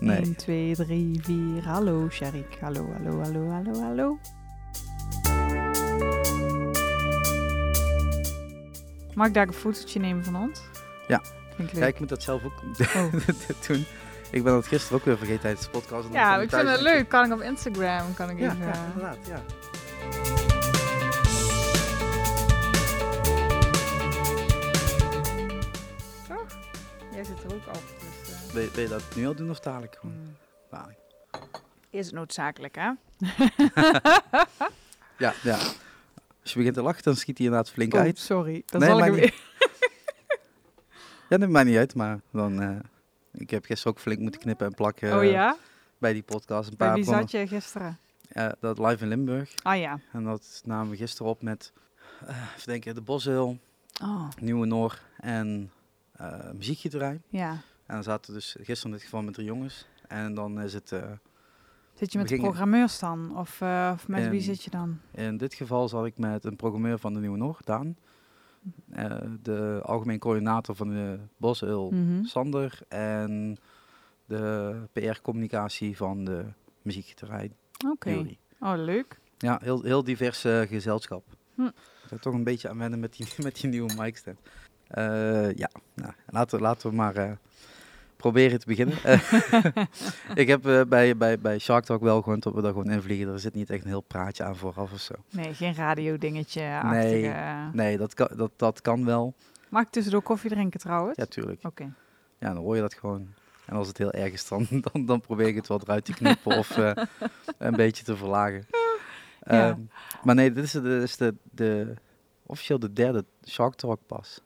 Nee. 1, 2, 3, 4. Hallo, Sharik. Hallo, hallo, hallo, hallo, hallo. Mag ik daar een fotootje nemen van ons? Ja. Vind ik Ja, leuk. ik moet dat zelf ook Oh. doen. Ik ben dat gisteren ook weer vergeten tijdens de podcast. En Ja, ik vind het leuk. Kan ik op Instagram? Kan ik Ja, even... ja, inderdaad, ja. Jij zit er ook op. Wil, je- wil je dat nu al doen of dadelijk? gewoon? Dadelijk. Is het noodzakelijk, hè? Ja, ja. Als je begint te lachen, dan schiet hij inderdaad flink Oh, uit. sorry. Dan Nee, zal ik weer... Ja, dat maakt niet uit, maar dan... eh, ik heb gisteren ook flink moeten knippen en plakken Oh ja? bij die podcast. Een Bij paar wie van, zat je gisteren? eh, dat live in Limburg. Ah ja. En dat namen we gisteren op met, even denken, de Boshul, Oh, Nieuwe Noor en eh muziekgieterij. ja. En dan zaten we dus gisteren in dit geval met drie jongens. En dan is het, eh, Zit je met gingen- programmeurs dan? Of, eh, of met wie zit je dan? in dit geval zat ik met een programmeur van de Nieuwe Noor, Daan. Eh, de algemeen coördinator van de Boshul, Mhm. Sander. En de PR-communicatie van de muziekgieterij, Oké. Jury. Oh, leuk. Ja, heel, heel divers gezelschap. Hm. Ik heb toch een beetje aan wennen met die, met die nieuwe micstem. Eh ja, nou, laten, we- laten we maar proberen te beginnen. Eh, ik heb eh, bij, bij, bij Shark Talk wel gewoon dat we daar gewoon invliegen. Er zit niet echt een heel praatje aan vooraf of zo. Nee, geen radiodingetje. Nee. achtige- Nee, dat kan, dat, dat kan wel. Mag ik tussendoor koffie drinken trouwens? Ja, tuurlijk. Oké. Ja, dan hoor je dat gewoon. En als het heel erg is, dan, dan, dan probeer ik het wat eruit te knippen of eh, een beetje te verlagen. Ja. Ehm, maar nee, dit is, de, dit is de, de, officieel de derde Shark Talk pas.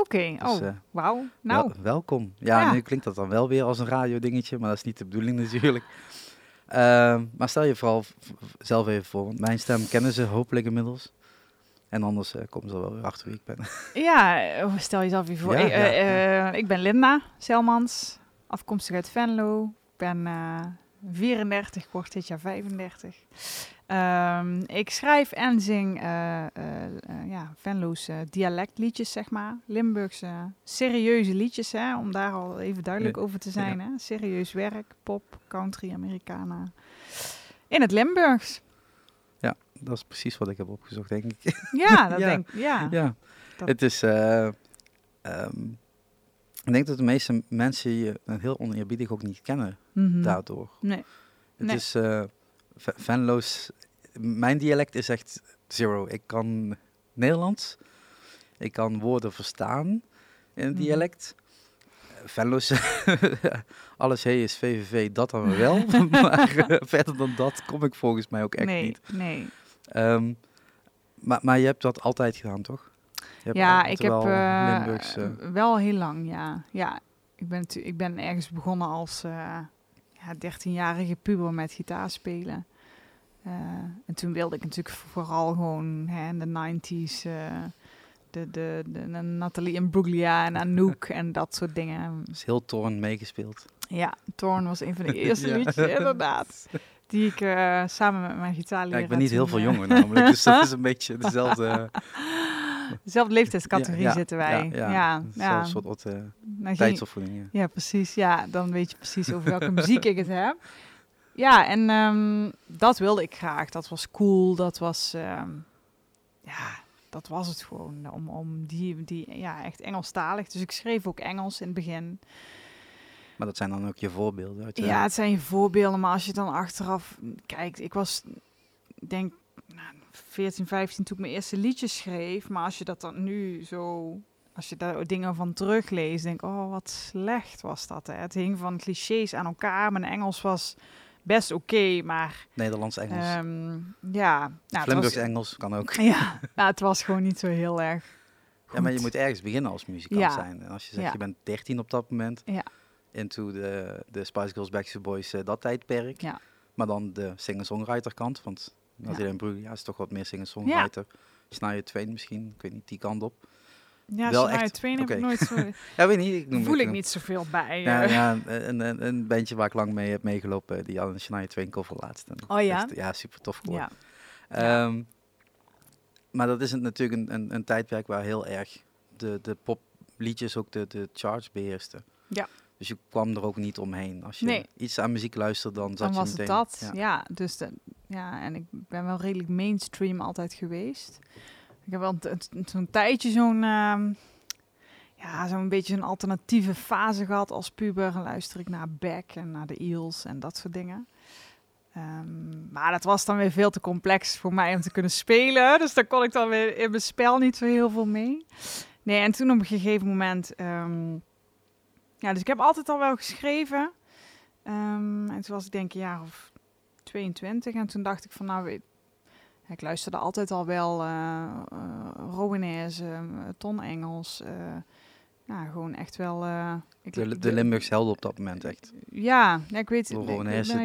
Oké, Dus, oh, eh, wauw. Nou, Wel- welkom. Ja, Ja. nu klinkt dat dan wel weer als een radiodingetje, maar dat is niet de bedoeling natuurlijk. Ehm, maar stel je vooral zelf even voor, want mijn stem kennen ze hopelijk inmiddels. En anders eh, komen ze wel weer achter wie ik ben. ja, eh, stel jezelf even voor. Ja, ik, eh, ja, ik ben Linda Selmans, afkomstig uit Venlo. Ik ben 34, ik word dit jaar 35. Ehm, ik schrijf en zing eh, ja, Venlo's eh, dialectliedjes, zeg maar. Limburgse serieuze liedjes, hè, om daar al even duidelijk Ja, over te zijn. Hè. Serieus werk, pop, country, Americana. In het Limburgs. Dat is precies wat ik heb opgezocht, denk ik. Ja, dat Ja, denk ik. Ja. ja, dat- het is... eh, ehm, ik denk dat de meeste mensen je heel oneerbiedig ook niet kennen Mhm. daardoor. Nee. Het Nee. is uh. Mijn dialect is echt zero. Ik kan Nederlands. Ik kan woorden verstaan in het Mhm. dialect. Venlo's. alles hey is VVV, dat dan wel. maar eh, verder dan dat kom ik volgens mij ook echt nee, niet. nee. Ehm, maar, maar je hebt dat altijd gedaan, toch? Hebt Ja, ik heb wel eh, Limburgs, wel heel lang, ja. Ja, ik ben, ik ben ergens begonnen als eh ja, 13-jarige puber met gitaar spelen. Eh, en toen wilde ik natuurlijk vooral gewoon hè, in de 90s eh, de, de, de, de Nathalie Imbruglia en Anouk en dat soort dingen. is heel toorn meegespeeld. Ja, Torn was een van de eerste Ja. liedjes, inderdaad. Die ik samen met mijn Ja, gitaarleraar... ik ben niet heel veel jonger namelijk, dus dat is een beetje dezelfde... Dezelfde leeftijdscategorie ja, zitten wij. Ja, ja, ja, soort wat, eh, Nou, tijdsopvoeding. Ja. Precies. Ja, dan weet je precies over welke muziek ik het heb. Ja, en ehm, dat wilde ik graag. Dat was cool. Dat was, ehm, ja, dat was het gewoon. Om, om die, die, ja, echt Engelstalig. Dus ik schreef ook Engels in het begin. Maar dat zijn dan ook je voorbeelden. Uit je Ja, het zijn je voorbeelden, maar als je dan achteraf kijkt, ik was, denk, nou, 14, 15 toen ik mijn eerste liedjes schreef. Maar als je dat dan nu zo, als je daar dingen van terugleest, denk ik, oh, wat slecht was dat. Hè? Het hing van clichés aan elkaar. Mijn Engels was best oké, maar Nederlands-Engels. ehm, ja. Nou, was- Limburgs-Engels kan ook. Ja, nou, het was gewoon niet zo heel erg Ja, maar je moet ergens beginnen als muzikant Ja. zijn. En als je zegt, Ja. je bent 13 op dat moment. Ja. Into de, de Spice Girls, Backstreet Boys, eh, dat tijdperk. Ja. Maar dan de singer-songwriter kant. Want als Ja. je in Brugge, ja, is toch wat meer singer-songwriter. Snije Twain misschien, ik weet niet, die kant op. Ja, Wel echt- Twain heb ik nooit zo... Ja, weet niet. Ik noem voel ik een- niet zoveel bij. Ja, eh. ja een, een, een bandje waar ik lang mee heb meegelopen, die had een Shania Twain cover laatst. En Oh ja? echt, ja, super tof geworden. ja. Ja. Ehm, maar dat is een- natuurlijk een, een, een tijdperk waar heel erg de, de popliedjes ook de, de charts beheersten. Ja. Dus je kwam er ook niet omheen. Als je Nee. iets aan muziek luistert, dan zat Dan je was meteen... het dat. ja. Ja, dus de, ja, en ik ben wel redelijk mainstream altijd geweest. Ik heb wel zo'n tijdje zo'n, ehm, ja, zo'n beetje een alternatieve fase gehad als puber. Dan luister ik naar Beck en naar de Eels en dat soort dingen. Ehm, maar dat was dan weer veel te complex voor mij om te kunnen spelen. Dus daar kon ik dan weer in mijn spel niet zo heel veel mee. Nee, en toen op een gegeven moment... ehm, ja, dus ik heb altijd al wel geschreven. En toen was ik denk een jaar of 22. En toen dacht ik van nou, weet, ik luisterde altijd al wel uh, uh, uh, Ton Engels. eh, nou, gewoon echt wel... ik, De, de Limburgse helden op dat moment echt. Ja, ja ik weet De ik,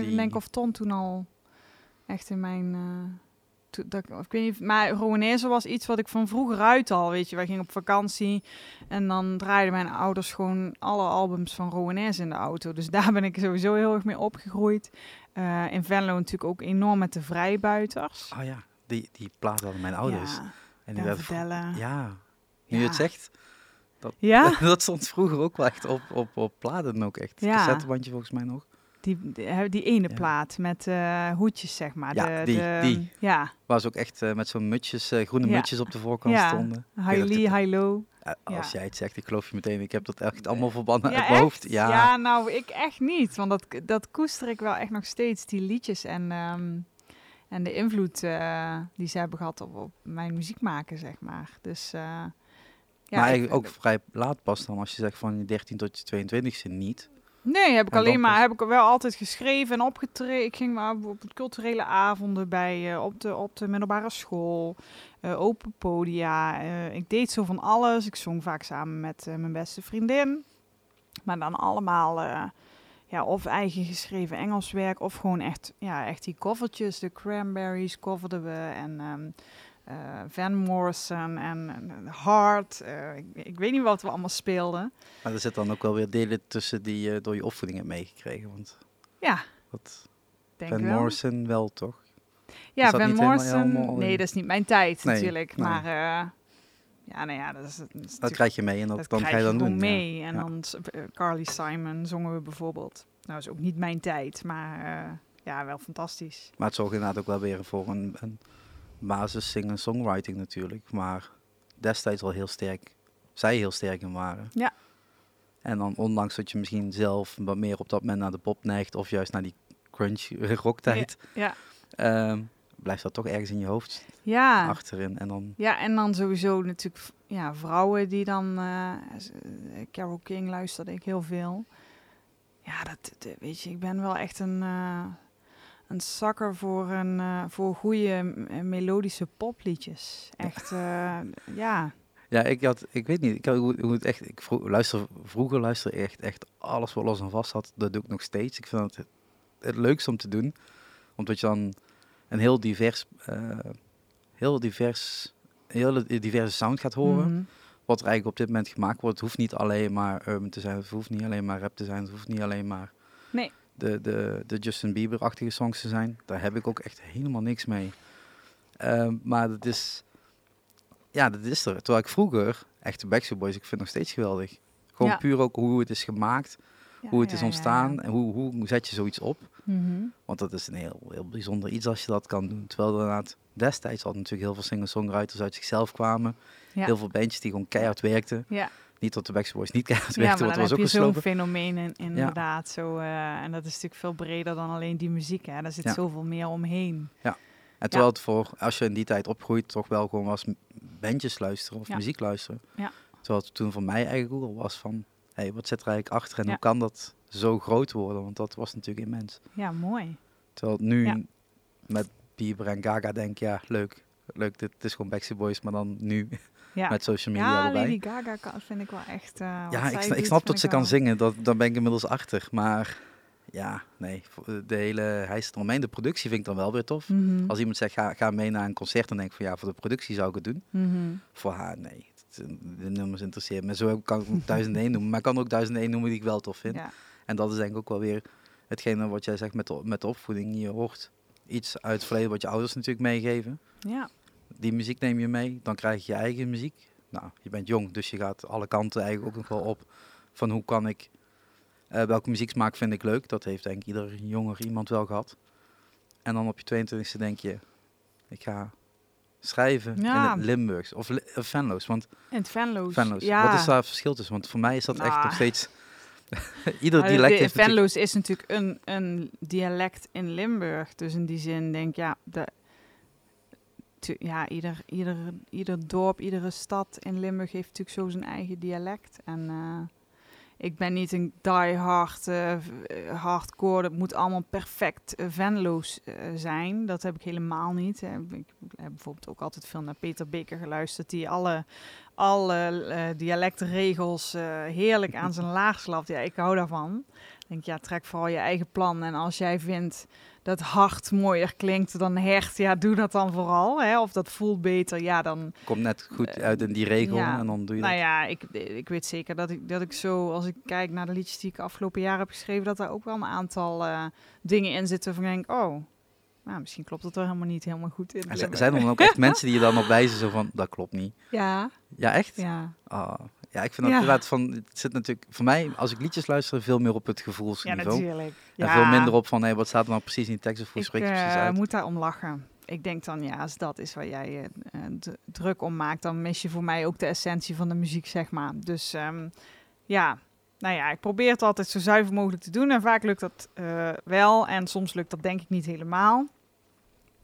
ik die- denken of Ton toen al echt in mijn... to- dat, ik- weet niet, maar Rowanese was iets wat ik van vroeger uit al, weet je. Wij gingen op vakantie en dan draaiden mijn ouders gewoon alle albums van Rowanese in de auto. Dus daar ben ik sowieso heel erg mee opgegroeid. Eh, in Venlo natuurlijk ook enorm met de vrijbuiters. Oh ja, die, die plaat hadden mijn ouders. Ja, en die vertellen. Ja, nu je Ja. het zegt. Dat, Ja? dat stond vroeger ook wel echt op, op, op platen ook echt. Ja. Cassettebandje volgens mij nog. Die, die, die ene Ja. plaat met eh, hoedjes, zeg maar. Ja, de, die, de, die. Ja, Waar ze ook echt eh, met zo'n mutjes, eh, groene Ja. mutjes op de voorkant Ja. stonden. high lee, het- high low. Als jij het zegt, ik geloof je meteen. Ik heb dat echt allemaal verbannen uit mijn hoofd. Ja, ja, nou, ik echt niet. Want dat, dat koester ik wel echt nog steeds, die liedjes en, ehm, en de invloed die ze hebben gehad op, op mijn muziek maken, zeg maar. Dus ja, maar eigenlijk ook vrij laat pas dan. Als je zegt van je 13 tot je 22e niet. Nee, heb ik En dan alleen maar heb ik wel altijd geschreven en opgetreden. Ik ging maar op culturele avonden bij eh, op, de, op de middelbare school, eh, open podia. eh, ik deed zo van alles. Ik zong vaak samen met mijn beste vriendin. Maar dan allemaal ja, of eigen geschreven Engels werk of gewoon echt, ja, echt die covertjes. De Cranberries coverden we en ehm, eh, Van Morrison en, Hart. eh, ik, ik weet niet wat we allemaal speelden. Maar er zit dan ook wel weer delen tussen die je door je opvoeding hebt meegekregen. Want Ja, dat denk Van wel. Morrison wel toch? Ja, Van Morrison. nee, dat is niet mijn tijd Nee, natuurlijk. nee. Maar eh, ja, nou ja, dat is, dat is Dat natuurlijk- krijg je mee en dat, dat dan ga je dan doen. ja. mee. En Ja. dan eh, Carly Simon zongen we bijvoorbeeld. Nou, is ook niet mijn tijd, maar eh, ja, wel fantastisch. Maar het zorgt inderdaad ook wel weer voor een, een basis zingen-songwriting natuurlijk. Maar destijds al heel sterk, zij heel sterk in waren. Ja. En dan ondanks dat je misschien zelf wat meer op dat moment naar de pop neigt. Of juist naar die crunch rocktijd. Ja, ehm, blijft dat toch ergens in je hoofd ja. achterin. En dan, Ja, en dan sowieso natuurlijk ja, vrouwen die dan... eh, s- eh, Carole King luisterde ik heel veel. Ja, dat, dat- weet je, ik ben wel echt een, eh een zakker voor, een, eh, voor goede m- melodische popliedjes. Echt, eh, ja. ja, ik, had, ik weet niet. Ik, had, hoe het echt, ik luister, vroeger luisterde ik echt, echt alles wat los en vast had. Dat doe ik nog steeds. Ik vind het het leukste om te doen. Omdat je dan een heel divers, eh, heel divers, heel diverse sound gaat horen. Mhm. Wat er eigenlijk op dit moment gemaakt wordt. Het hoeft niet alleen maar urban te zijn. Het hoeft niet alleen maar rap te zijn. Het hoeft niet alleen maar Nee. De, de, de Justin Bieber-achtige songs te zijn. Daar heb ik ook echt helemaal niks mee. Ehm, maar dat is... Ja, dat is er. Terwijl ik vroeger, echt de Backstreet Boys, ik vind het nog steeds geweldig. Gewoon Ja. puur ook hoe het is gemaakt, Ja, hoe het ja, is ontstaan en hoe, hoe zet je zoiets op. Mhm. Want dat is een heel, heel bijzonder iets als je dat kan doen. Terwijl er inderdaad destijds al natuurlijk heel veel singer-songwriters uit zichzelf kwamen. Heel veel bandjes die gewoon keihard werkten. Ja. Niet dat de Backstreet Boys niet keihard ja, werkten, maar want dan dat was heb ook je zo'n geslopen. fenomeen in, inderdaad. Zo, eh, en dat is natuurlijk veel breder dan alleen die muziek. Hè. Daar zit Ja. zoveel meer omheen. En terwijl het voor, als je in die tijd opgroeit, toch wel gewoon was bandjes luisteren of Ja. muziek luisteren. Ja. Terwijl het toen voor mij eigenlijk ook al was van, hé, hey, wat zit er eigenlijk achter en Ja. hoe kan dat zo groot worden? Want dat was natuurlijk immens. Ja, mooi. Terwijl het nu Ja. met Bieber en Gaga denk ja, leuk. Leuk, dit, is gewoon Backstreet Boys, maar dan nu Ja, met social media ja erbij. Lady Gaga kan, vind ik wel echt... eh, Ja, ik, ik snap dat ze kan wel- zingen, dat, daar ben ik inmiddels achter. Maar ja, nee, voor de hele hijs eromheen, de productie vind ik dan wel weer tof. Mhm. Als iemand zegt, ga, ga mee naar een concert, dan denk ik van ja, voor de productie zou ik het doen. Mhm. Voor haar, nee. Het- De nummers interesseren me. Zo kan ik duizend één noemen. Maar ik kan ook duizend één noemen die ik wel tof vind. Ja. En dat is denk ik ook wel weer hetgene wat jij zegt met de, met de opvoeding. Je hoort iets uit het verleden wat je ouders natuurlijk meegeven. ja, Die muziek neem je mee. Dan krijg je je eigen muziek. Nou, je bent jong, dus je gaat alle kanten eigenlijk ook nog wel op. Van hoe kan ik Eh, welke muzieksmaak vind ik leuk? Dat heeft denk ik ieder jonger iemand wel gehad. En dan op je 22e denk je, ik ga schrijven Ja. in het Limburgs of, of Venlo's. Want In het Venlo's. Venlo's, Ja. wat is daar het verschil tussen? Want voor mij is dat echt Nou. nog steeds... ieder dialect de- heeft natuurlijk... Is natuurlijk een, een dialect in Limburg. Dus in die zin denk ik, ja, de, ja ieder, ieder, ieder dorp, iedere stad in Limburg heeft natuurlijk zo zijn eigen dialect. En eh, ik ben niet een die-hard, eh, eh, hardcore, dat moet allemaal perfect Venlo's eh, zijn. Dat heb ik helemaal niet. Ik heb bijvoorbeeld ook altijd veel naar Peter Beker geluisterd, die alle, alle dialectregels heerlijk aan zijn laag slapt. Ja, ik hou daarvan. Ik denk, ja, trek vooral je eigen plan. En als jij vindt dat hart mooier klinkt dan hert, ja, doe dat dan vooral. Hè? Of dat voelt beter, ja, dan... Komt net goed Eh, uit in die regel ja. en dan doe je Nou dat. ja, ik, ik weet zeker dat ik, dat ik zo, als ik kijk naar de liedjes die ik afgelopen jaar heb geschreven, dat daar ook wel een aantal eh, dingen in zitten van denk, oh, nou, misschien klopt het er helemaal niet helemaal goed in. En zijn er dan ook echt mensen die je dan op wijzen zo van, dat klopt niet. Ja, Ja, echt? ja. Ah, ja, ik vind dat Ja. inderdaad van, het zit natuurlijk, voor mij, als ik liedjes luister, veel meer op het Ja, gevoelsniveau. natuurlijk. en Ja. veel minder op van, hé, wat staat er nou precies in die tekst of hoe Ik spreek je precies eh, uit. moet daar om lachen. Ik denk dan, ja, als dat is waar jij eh, eh, druk om maakt, dan mis je voor mij ook de essentie van de muziek, zeg maar. Dus ehm, ja, nou ja, ik probeer het altijd zo zuiver mogelijk te doen. En vaak lukt dat wel en soms lukt dat denk ik niet helemaal.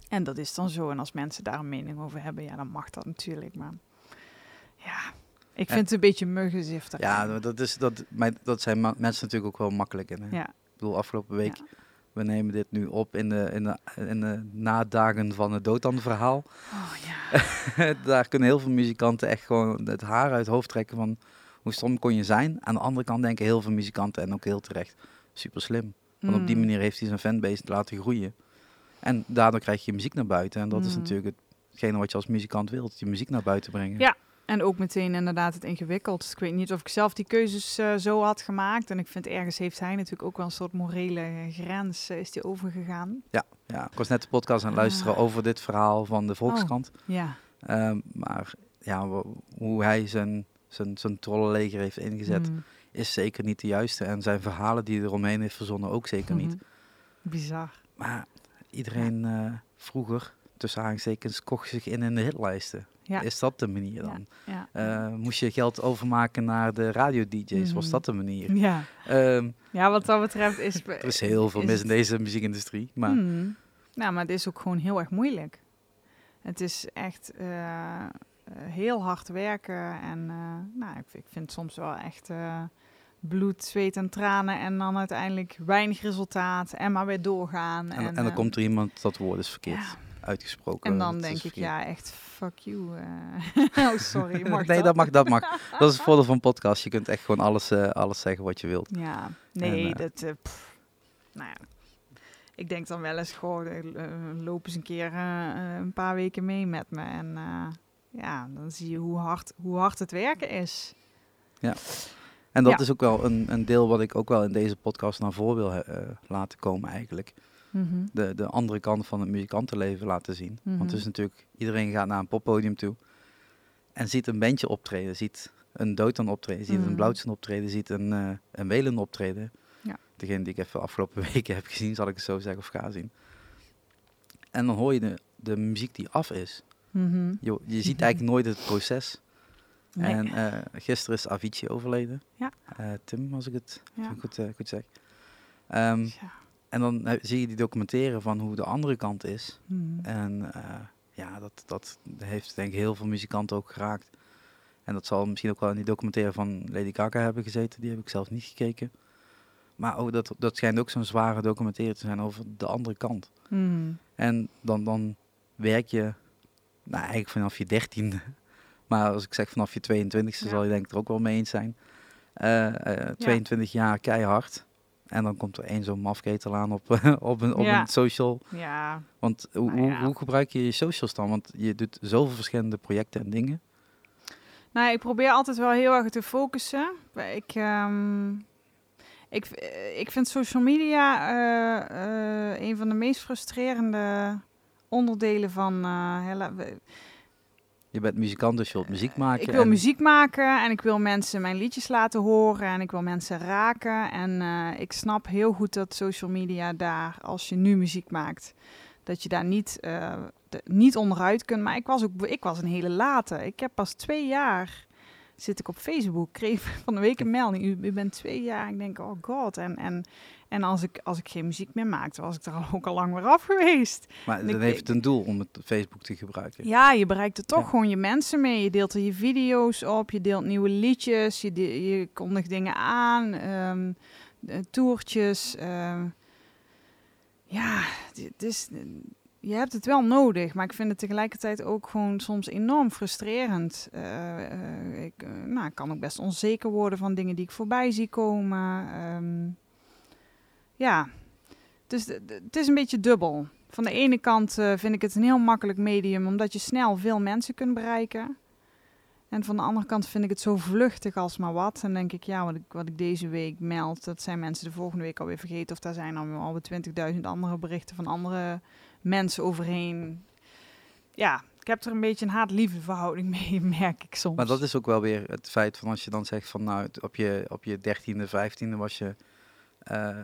En dat is dan zo. En als mensen daar een mening over hebben, ja, dan mag dat natuurlijk. Maar ja, ik vind het een beetje muggenzifter. Ja, dat, is, dat, maar dat zijn mensen natuurlijk ook wel makkelijk in. Hè? Ja. Ik bedoel, afgelopen week, we nemen dit nu op in de, in de, in de nadagen van het Dotan-verhaal. Oh ja. Daar kunnen heel veel muzikanten echt gewoon het haar uit het hoofd trekken van hoe stom kon je zijn. Aan de andere kant denken heel veel muzikanten, en ook heel terecht, super slim. Want op die Mm. manier heeft hij zijn fanbase laten groeien. En daardoor krijg je muziek naar buiten. En dat is Mm. natuurlijk hetgene wat je als muzikant wilt, je muziek naar buiten brengen. Ja. En ook meteen inderdaad het ingewikkeld. Dus ik weet niet of ik zelf die keuzes eh, zo had gemaakt. En ik vind ergens heeft hij natuurlijk ook wel een soort morele grens eh, is die overgegaan. Ja, ja, ik was net de podcast aan het luisteren Ah. over dit verhaal van de Volkskrant. Ja. Ehm, maar ja, hoe hij zijn, zijn, zijn trollenleger heeft ingezet, Mm. is zeker niet de juiste. En zijn verhalen die hij eromheen heeft verzonnen ook zeker niet. Mhm. Bizar. Maar iedereen eh, vroeger, tussen aanhalingstekens, kocht zich in in de hitlijsten. Ja. Is dat de manier dan? Ja. Eh, moest je geld overmaken naar de radio-dj's? Was Mhm. dat de manier? ja. Ehm, ja, wat dat betreft is... er is heel veel is mis in deze muziekindustrie. Maar Hmm. Nou, maar het is ook gewoon heel erg moeilijk. Het is echt eh, heel hard werken. En eh, nou, ik, ik vind het soms wel echt bloed, zweet en tranen. En dan uiteindelijk weinig resultaat. En maar weer doorgaan. en, En, en, dan komt er iemand, dat woord is verkeerd ja. uitgesproken. En dan denk ik, ja, echt fuck you. eh. oh, sorry. Mag nee, dat mag, dat mag. Dat is het voordeel van een podcast. Je kunt echt gewoon alles, eh, alles zeggen wat je wilt. Ja, nee, En, eh, dat... pff, nou ja. Ik denk dan wel eens, goh, eh, loop eens een keer een paar weken mee met me. En ja, dan zie je hoe hard, hoe hard het werken is. En dat Ja. is ook wel een, een deel wat ik ook wel in deze podcast naar voren wil laten komen eigenlijk. Mhm. De, de andere kant van het muzikantenleven laten zien. Want het Mhm. is natuurlijk, iedereen gaat naar een poppodium toe en ziet een bandje optreden, ziet een Dotan optreden, ziet Mhm. een Blauwtsen optreden, ziet een, eh een Welen optreden. Ja. Degene die ik even de afgelopen weken heb gezien, zal ik het zo zeggen of ga zien. En dan hoor je de, de muziek die af is. Mhm. Je, je ziet eigenlijk nooit het proces. Nee. En eh, gisteren is Avicii overleden. Ja. Eh, Tim, als ik het Ja. goed, goed zeg. Ehm, Ja. En dan eh, zie je die documenteren van hoe de andere kant is. Mhm. En eh, ja, dat, dat heeft denk ik heel veel muzikanten ook geraakt. En dat zal misschien ook wel in die documentaire van Lady Gaga hebben gezeten. Die heb ik zelf niet gekeken. Maar ook dat, dat schijnt ook zo'n zware documentaire te zijn over de andere kant. Mhm. En dan, dan werk je, nou eigenlijk vanaf je dertiende. Maar als ik zeg vanaf je 22e Ja. zal je denk ik er ook wel mee eens zijn. Eh, eh, 22 jaar keihard. En dan komt er één zo'n mafketel aan op, op, een, op Ja. een social. Ja, Want hoe, Nou hoe, ja. hoe gebruik je je socials dan? Want je doet zoveel verschillende projecten en dingen. Nou, ik probeer altijd wel heel erg te focussen. Ik, ehm, ik, ik vind social media eh, eh, een van de meest frustrerende onderdelen van... hele- we- Je bent muzikant, dus je wilt muziek maken. Ik wil en- muziek maken en ik wil mensen mijn liedjes laten horen en ik wil mensen raken. En eh, ik snap heel goed dat social media daar, als je nu muziek maakt, dat je daar niet, eh, de- niet onderuit kunt. Maar ik was ook ik was een hele late. Ik heb pas twee jaar zit ik op Facebook. Kreeg van de week een melding. U, u bent twee jaar. Ik denk, oh god. En, en, en als, ik, als ik geen muziek meer maakte, was ik er al ook al lang weer af geweest. Maar ik- dan heeft het een doel om het Facebook te gebruiken. Ja, je bereikt er toch Ja. gewoon je mensen mee. Je deelt er je video's op, je deelt nieuwe liedjes, je, de- je kondigt dingen aan, eh, toertjes. ehm. ja, is, je hebt het wel nodig, maar ik vind het tegelijkertijd ook gewoon soms enorm frustrerend. Eh, eh, ik, eh, nou, ik kan ook best onzeker worden van dingen die ik voorbij zie komen. Ehm, ja, dus het is een beetje dubbel. Van de ene kant eh, vind ik het een heel makkelijk medium, omdat je snel veel mensen kunt bereiken. En van de andere kant vind ik het zo vluchtig als maar wat. En denk ik, ja, wat ik, wat ik deze week meld, dat zijn mensen de volgende week alweer vergeten. Of daar zijn dan weer alweer 20.000 andere berichten van andere mensen overheen. Ja, ik heb er een beetje een haat-liefde verhouding mee, merk ik soms. Maar dat is ook wel weer het feit van als je dan zegt van nou op je, op je dertiende, vijftiende was je eh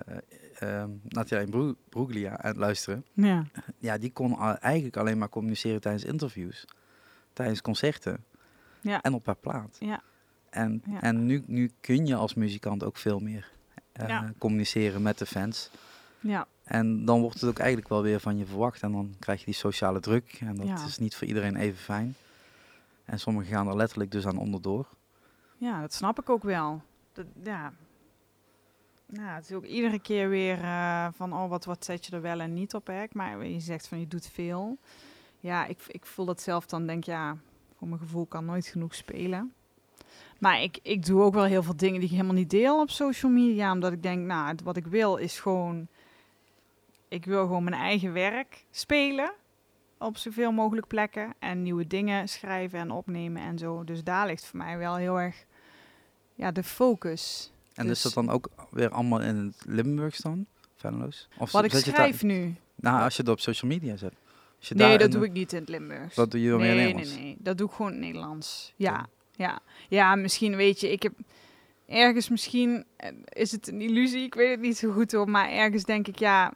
uh, Natalia Bru- Bruglia aan het luisteren. Ja, Ja, die kon al- eigenlijk alleen maar communiceren tijdens interviews, tijdens concerten Ja. en op haar plaat. Ja. En, Ja. en nu, nu kun je als muzikant ook veel meer eh, Ja. communiceren met de fans. ja, En dan wordt het ook eigenlijk wel weer van je verwacht. En dan krijg je die sociale druk. En dat Ja. is niet voor iedereen even fijn. En sommigen gaan er letterlijk dus aan onderdoor. ja, dat snap ik ook wel. Dat, ja. Nou, het is ook iedere keer weer eh, van, oh, wat, wat zet je er wel en niet op, hè? Maar je zegt van, je doet veel. Ja, ik, ik voel dat zelf dan, denk ja, voor mijn gevoel kan nooit genoeg spelen. Maar ik, ik doe ook wel heel veel dingen die ik helemaal niet deel op social media. Omdat ik denk, nou, wat ik wil is gewoon... Ik wil gewoon mijn eigen werk spelen op zoveel mogelijk plekken. En nieuwe dingen schrijven en opnemen en zo. Dus daar ligt voor mij wel heel erg ja, de focus. En Dus- is dat dan ook weer allemaal in het Limburgs dan? Venloos? Of Wat ik daar- schrijf nu. nou, als je het op social media zet. Nee, dat doe ik niet in het Limburgs. Dat doe je dan weer in nee, Nederlands? nee, nee. Dat doe ik gewoon in het Nederlands. Ja, ja. Ja, misschien weet je, ik heb ergens misschien eh, is het een illusie, ik weet het niet zo goed hoor, maar ergens denk ik ja,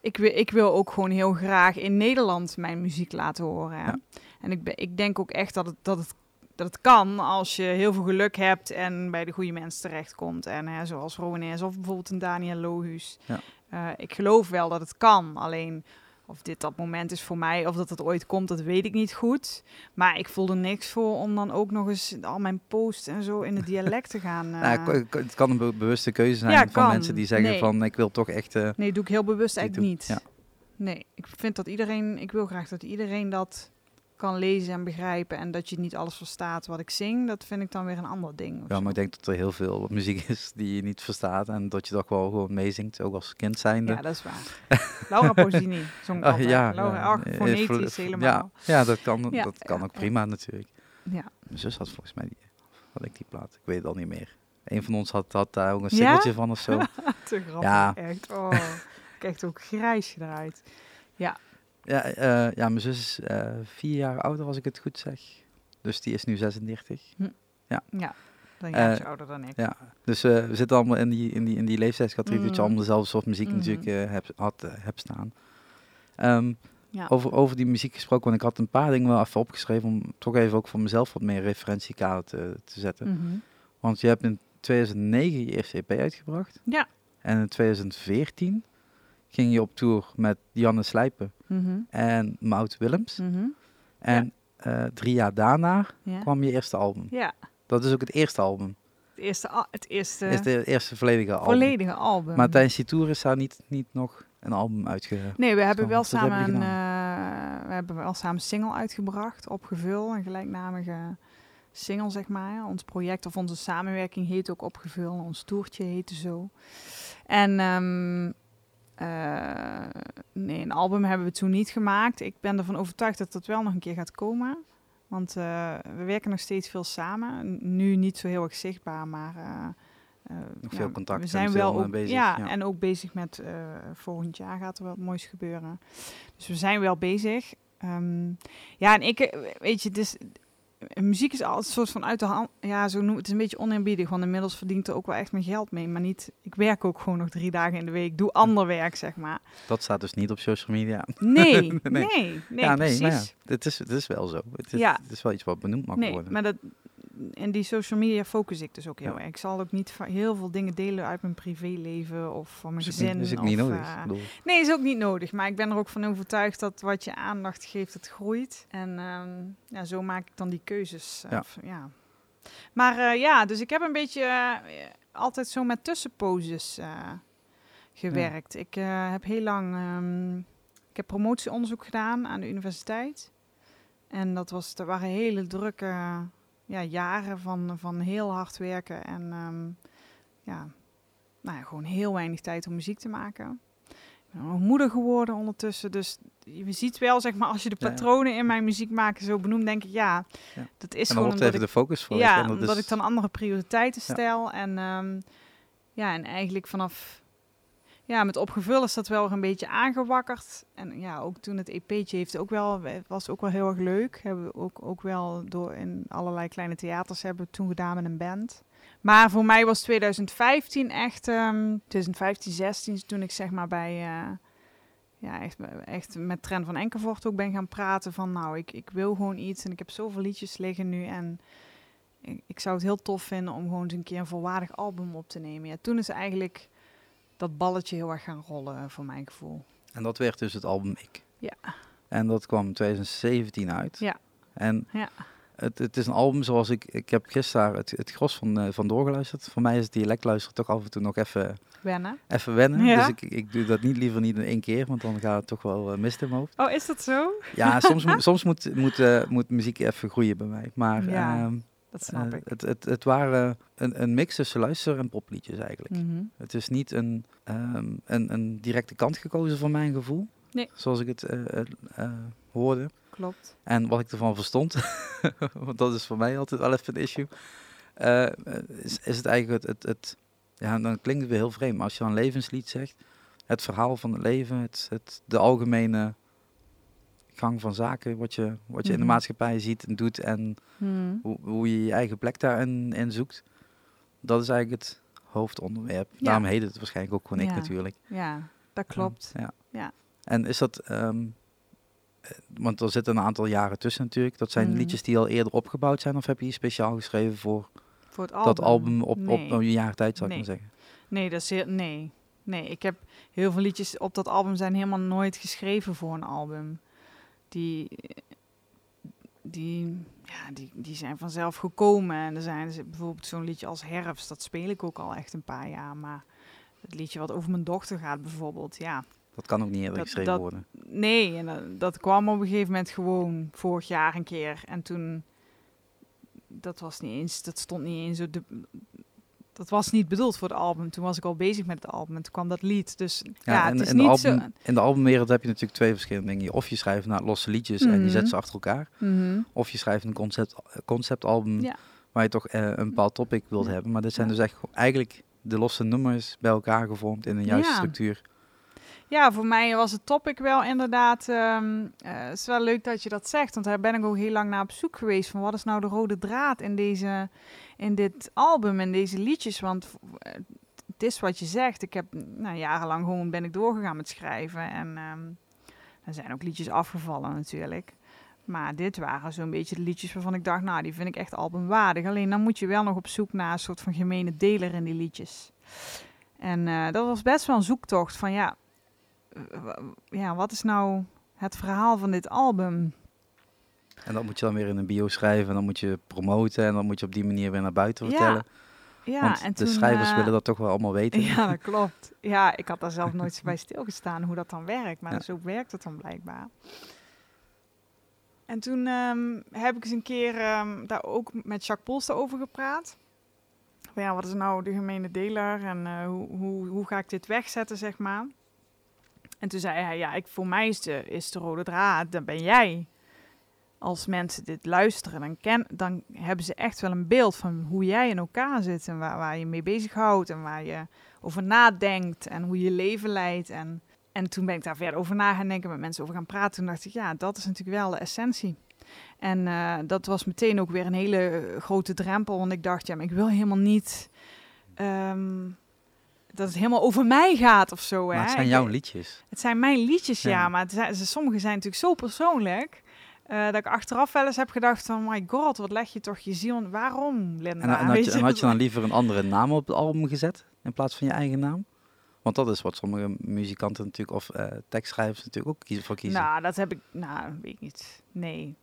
ik wil, ik wil ook gewoon heel graag in Nederland mijn muziek laten horen. Ja. En ik, ben, ik denk ook echt dat het, dat het dat het kan als je heel veel geluk hebt en bij de goede mensen terechtkomt. En hè, zoals Rowaness of bijvoorbeeld een Daniel Lohuus. Ja. Eh, ik geloof wel dat het kan. Alleen of dit dat moment is voor mij of dat het ooit komt, dat weet ik niet goed. Maar ik voel er niks voor om dan ook nog eens al mijn posts en zo in het dialect te gaan. Nou, het kan een be- bewuste keuze zijn Ja, van kan. mensen die zeggen Nee. van ik wil toch echt... eh, Nee, doe ik heel bewust eigenlijk doe- niet. ja. Nee, ik vind dat iedereen, ik wil graag dat iedereen dat kan lezen en begrijpen en dat je niet alles verstaat wat ik zing. Dat vind ik dan weer een ander ding. ja, maar ik denk dat er heel veel muziek is die je niet verstaat. En dat je toch wel gewoon meezingt, ook als kind zijnde. Ja, dat is waar. Laura Pausini zong Ah, ja, Laura, ja, ach, eh, fonetisch helemaal. Ja, ja dat kan, Ja, dat kan ook prima natuurlijk. Ja. Mijn zus had volgens mij die, had ik die plaat. Ik weet het al niet meer. Een van ons had, had daar ook een singeltje van of zo. Te grappig, Ja. echt. Oh, echt ook grijs eruit. ja, eh, ja, mijn zus is eh, vier jaar ouder als ik het goed zeg. Dus die is nu 36. Ja, dan een Eh, ouder dan ik. Ja, dus we zitten allemaal in die, in die, in die leeftijdscategorie dat je Mhm. allemaal dezelfde soort muziek Mhm. natuurlijk hebt, had, hebt staan. Ehm, Ja. over, over die muziek gesproken, want ik had een paar dingen wel even opgeschreven om toch even ook voor mezelf wat meer referentiekader te, te zetten. Mhm. Want je hebt in 2009 je eerste EP uitgebracht. Ja. En in 2014 ging je op tour met Janne Slijpen Mhm. en Maud Willems. Mhm. En eh, drie jaar daarna Ja. kwam je eerste album. ja, Dat is ook het eerste album. het eerste, het eerste is de eerste volledige album. volledige album. Maar tijdens die tour is daar niet, niet nog een album uitge... Nee, we hebben Zo, wel hebben samen een, eh, we hebben wel samen single uitgebracht, opgevul, een gelijknamige single zeg maar. Ons project of onze samenwerking heet ook opgevul, ons toertje heette zo. En ehm, eh, nee, een album hebben we toen niet gemaakt. Ik ben ervan overtuigd dat dat wel nog een keer gaat komen. Want eh, we werken nog steeds veel samen. Nu niet zo heel erg zichtbaar, maar eh, Nog veel contact We zijn wel ook, bezig, Ja, ja. en ook bezig met volgend jaar gaat er wat moois gebeuren. Dus we zijn wel bezig. Ehm, ja, en ik, weet je, dus muziek is altijd een soort van uit de hand. Ja, zo noem het is een beetje oneerbiedig, want inmiddels verdient er ook wel echt mijn geld mee. Maar niet, ik werk ook gewoon nog drie dagen in de week. Doe ander werk, zeg maar. Dat staat dus niet op social media. Nee, nee, Nee. nee, nee, ja, nee, precies. ja, het is, het is wel zo. Het is, Ja. het is wel iets wat benoemd mag nee, worden. maar dat, en die social media focus ik dus ook heel erg. Ik zal ook niet heel veel dingen delen uit mijn privéleven of van mijn is ook niet, gezin. is niet of, nodig. eh, Nee, is ook niet nodig. Maar ik ben er ook van overtuigd dat wat je aandacht geeft, het groeit. En ehm, ja, zo maak ik dan die keuzes. eh, Ja. ja. Maar eh, ja, dus ik heb een beetje altijd zo met tussenposes gewerkt. Ik heb heel lang... ehm, ik heb promotieonderzoek gedaan aan de universiteit. En dat, was, dat waren hele drukke ja, jaren van, van heel hard werken. En ehm, ja, nou ja, gewoon heel weinig tijd om muziek te maken. Ik ben ook moeder geworden ondertussen. Dus je ziet wel, zeg maar, als je de patronen in mijn muziek maken zo benoemt, denk ik, ja, Ja. dat is en gewoon omdat even ik, de focus voor. ja, omdat is- ik dan andere prioriteiten stel. En ehm, ja, en eigenlijk vanaf, ja, met opgevuld is dat wel een beetje aangewakkerd. En ja, ook toen het EP'tje heeft ook wel, was ook wel heel erg leuk. Hebben we ook, ook wel door in allerlei kleine theaters hebben we toen gedaan met een band. Maar voor mij was 2015 echt, ehm 2015, 16 toen ik zeg maar bij, eh, ja, echt, echt met Trent van Enkelvoort ook ben gaan praten van, nou, ik, ik wil gewoon iets en ik heb zoveel liedjes liggen nu en ik, ik zou het heel tof vinden om gewoon eens een keer een volwaardig album op te nemen. Ja, toen is eigenlijk dat balletje heel erg gaan rollen eh, voor mijn gevoel. En dat werd dus het album Ik. Ja. En dat kwam in 2017 uit. Ja. En Ja. het, het is een album zoals ik... Ik heb gisteren het, het gros van, eh, van doorgeluisterd. Voor mij is het dialect luisteren toch af en toe nog even, Wennen. even wennen. Ja. Dus ik, ik doe dat niet liever niet in één keer, want dan gaat het toch wel uh, mist in mijn hoofd. Oh, is dat zo? Ja, soms, moet- soms moet, moet, moet muziek even groeien bij mij. Maar Ja, ehm, Dat snap eh, ik. het, het, het waren een, een mix tussen luister- en popliedjes eigenlijk. Mhm. Het is niet een, ehm, een, een directe kant gekozen van mijn gevoel. Nee. Zoals ik het eh, eh, hoorde. Klopt. En wat ik ervan verstond, want dat is voor mij altijd wel even een issue, eh, is, is het eigenlijk het, het, het, ja, dan klinkt het weer heel vreemd, maar als je dan een levenslied zegt, het verhaal van het leven, het, het, de algemene gang van zaken, wat je, wat je in de Mhm. maatschappij ziet en doet en Mhm. hoe, hoe je je eigen plek daarin in zoekt, dat is eigenlijk het hoofdonderwerp. Ja. Daarom heet het waarschijnlijk ook gewoon ik natuurlijk. Ja, dat klopt. Ja. Ja. En is dat, ehm, eh, want er zitten een aantal jaren tussen natuurlijk. Dat zijn Mhm. liedjes die al eerder opgebouwd zijn, of heb je die speciaal geschreven voor Voor het album. dat album op, nee. op een jaar tijd, zou ik Nee. maar zeggen? Nee, dat is heel, nee. Nee, ik heb heel veel liedjes op dat album zijn helemaal nooit geschreven voor een album. Die, die, ja, die, die zijn vanzelf gekomen. En er zijn dus bijvoorbeeld zo'n liedje als Herfst, dat speel ik ook al echt een paar jaar. Maar het liedje wat over mijn dochter gaat bijvoorbeeld, ja. Dat kan ook niet eerder Dat- geschreven dat- worden. Nee, en dat, dat kwam op een gegeven moment gewoon vorig jaar een keer. En toen, dat was niet eens, dat stond niet eens op de, dat was niet bedoeld voor het album. Toen was ik al bezig met het album en toen kwam dat lied. Dus ja, Ja, en het is in, de niet album, zo... in de albumwereld heb je natuurlijk twee verschillende dingen. Of je schrijft naar losse liedjes en je Mhm. zet ze achter elkaar. Mhm. Of je schrijft een concept, conceptalbum Ja. waar je toch eh, een bepaald topic wilt Ja. hebben. Maar dit zijn dus echt eigenlijk de losse nummers bij elkaar gevormd in een juiste structuur. Ja, voor mij was het topic wel inderdaad. ehm, eh, het is wel leuk dat je dat zegt, want daar ben ik ook heel lang naar op zoek geweest van wat is nou de rode draad in deze, in dit album en deze liedjes. Want eh, het is wat je zegt. Ik heb nou, jarenlang gewoon ben ik doorgegaan met schrijven en ehm, er zijn ook liedjes afgevallen natuurlijk. Maar dit waren zo'n beetje de liedjes waarvan ik dacht, nou, die vind ik echt albumwaardig. Alleen dan moet je wel nog op zoek naar een soort van gemene deler in die liedjes. En eh, dat was best wel een zoektocht van, ja, ja, wat is nou het verhaal van dit album? En dat moet je dan weer in een bio schrijven en dan moet je promoten en dan moet je op die manier weer naar buiten vertellen. Ja, Want en de toen, schrijvers eh, willen dat toch wel allemaal weten. Ja, dat klopt. Ja, ik had daar zelf nooit zo bij stilgestaan hoe dat dan werkt. Maar Ja. zo werkt het dan blijkbaar. En toen ehm, heb ik eens een keer ehm, daar ook met Jacques Polster over gepraat. Ja, wat is nou de gemene deler en eh, hoe, hoe, hoe ga ik dit wegzetten, zeg maar. En toen zei hij, ja, ik, voor mij is de, rode draad, dan ben jij. Als mensen dit luisteren, dan, ken, dan hebben ze echt wel een beeld van hoe jij in elkaar zit en waar, waar je mee bezighoudt en waar je over nadenkt en hoe je leven leidt. En, En toen ben ik daar verder over na gaan denken, met mensen over gaan praten. Toen dacht ik, ja, dat is natuurlijk wel de essentie. En uh, dat was meteen ook weer een hele grote drempel. Want ik dacht, ja, maar ik wil helemaal niet um, dat het helemaal over mij gaat of zo. Maar hè? het zijn jouw liedjes. Het zijn mijn liedjes, ja. Ja. maar het zijn, ze- sommige zijn natuurlijk zo persoonlijk. eh, dat ik achteraf wel eens heb gedacht van, my god, wat leg je toch je ziel... Waarom, Linda? En, en, had je, en had je dan liever een andere naam op het album gezet in plaats van je eigen naam? Want dat is wat sommige muzikanten natuurlijk, of eh, tekstschrijvers natuurlijk ook kiezen, voor kiezen. Nou, dat heb ik... Nou, weet ik niet. Nee.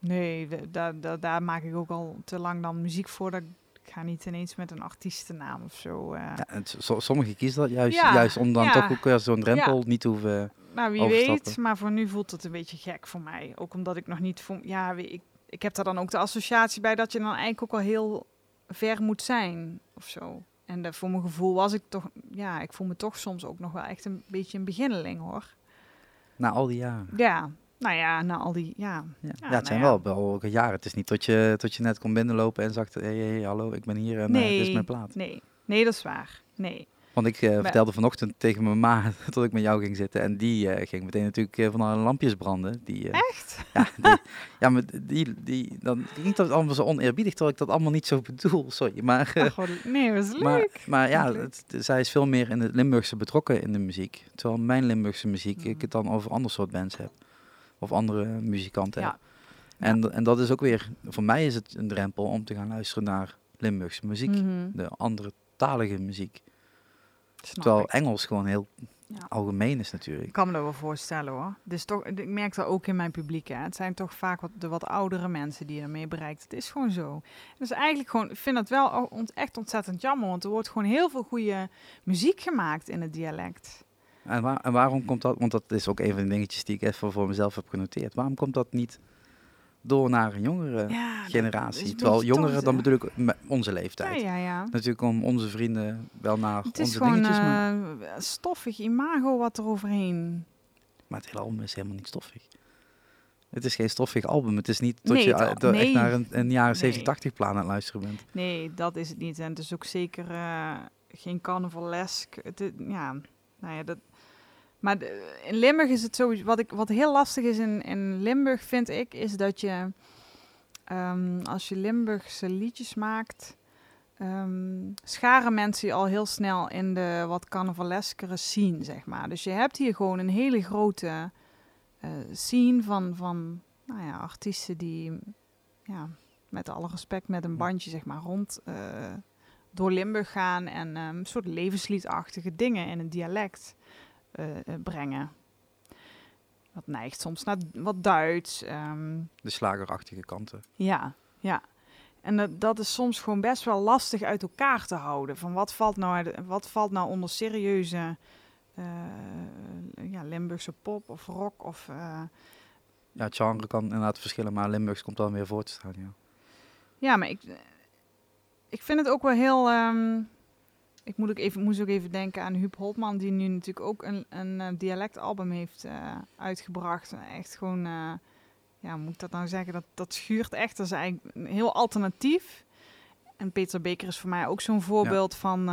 Nee, daar, daar, daar maak ik ook al te lang dan muziek voor. Dat ik ga niet ineens met een artiestennaam of zo. eh. Ja, en s- so- sommigen kiezen dat juist, Ja, juist om dan ja. toch ook weer zo'n drempel niet te hoeven... Nou, wie weet. Maar voor nu voelt het een beetje gek voor mij. Ook omdat ik nog niet... Voor, ja, weet ik, ik heb daar dan ook de associatie bij dat je dan eigenlijk ook al heel ver moet zijn of zo. En dat voor mijn gevoel was ik toch... Ja, ik voel me toch soms ook nog wel echt een beetje een beginneling, hoor. Na al die jaren. Ja, nou ja, na al die... Ja, Ja, ja, nou het zijn ja. wel, ook jaren. Het is niet tot je, tot je net kon binnenlopen en zag, hey, hey, hallo, ik ben hier en eh, dit is mijn plaat. Nee, nee, dat is waar. Nee. Want ik eh, vertelde vanochtend tegen mijn ma dat ik met jou ging zitten. En die eh, ging meteen natuurlijk van alle lampjes branden. Die, Echt? Ja, die, ja, maar die, die, dan klinkt dat allemaal zo oneerbiedig, terwijl ik dat allemaal niet zo bedoel. Sorry, maar... Ach, wat- nee, dat is leuk. maar, maar ja, het- zij is veel meer in het Limburgse betrokken in de muziek. Terwijl mijn Limburgse muziek, Mhm. ik het dan over ander soort bands heb. Of andere muzikanten Ja. En, en dat is ook weer, voor mij is het een drempel om te gaan luisteren naar Limburgse muziek. Mhm, De andere talige muziek. snap Terwijl ik. Engels gewoon heel Ja. algemeen is Ik natuurlijk. kan me dat wel voorstellen hoor. Dus toch, ik merk dat ook in mijn publiek. Hè. Het zijn toch vaak wat, de wat oudere mensen die ermee bereikt. Het is gewoon zo. Dus eigenlijk gewoon, ik vind dat wel echt ontzettend jammer. Want er wordt gewoon heel veel goede muziek gemaakt in het dialect. En, waar, en waarom komt dat? Want dat is ook een van de dingetjes die ik even voor mezelf heb genoteerd. Waarom komt dat niet door naar een jongere Ja, dat generatie? is Terwijl jongeren, dan bedoel ik onze leeftijd. ja, ja. Natuurlijk om onze vrienden wel naar Het is onze gewoon dingetjes, maar, eh, stoffig imago wat er overheen. maar het hele album is helemaal niet stoffig. Het is geen stoffig album. Het is niet Nee, je het- eh, tot echt naar een, een jaren Nee. 70, 80 plan aan het luisteren bent. Nee, dat is het niet. En het is ook zeker eh, geen carnavalesk. Het, is- ja, nou ja, dat... Maar de- in Limburg is het sowieso... Wat, ik, wat heel lastig is in, in Limburg, vind ik, is dat je... ehm, als je Limburgse liedjes maakt... ehm, scharen mensen je al heel snel in de wat carnavaleskere scene, zeg maar. Dus je hebt hier gewoon een hele grote eh, scene van, van nou ja, artiesten die... Ja, met alle respect met een bandje zeg maar rond eh, door Limburg gaan en ehm, een soort levensliedachtige dingen in een dialect eh, eh, brengen. Dat neigt soms naar wat Duits. ehm, De slagerachtige kanten. ja, ja. En dat, dat is soms gewoon best wel lastig uit elkaar te houden. Van wat valt nou, wat valt nou onder serieuze eh, ja, Limburgse pop of rock of eh, Ja, het genre kan inderdaad verschillen, maar Limburgs komt dan weer voor te staan, ja. Ja, maar ik, ik vind het ook wel heel. ehm, ik moet ook even, moest ook even denken aan Huub Holtman, die nu natuurlijk ook een, een eh, dialectalbum heeft eh, uitgebracht. Echt gewoon, eh, ja, moet ik dat nou zeggen? Dat, dat schuurt echt. Dat is eigenlijk een heel alternatief. En Peter Beker is voor mij ook zo'n voorbeeld van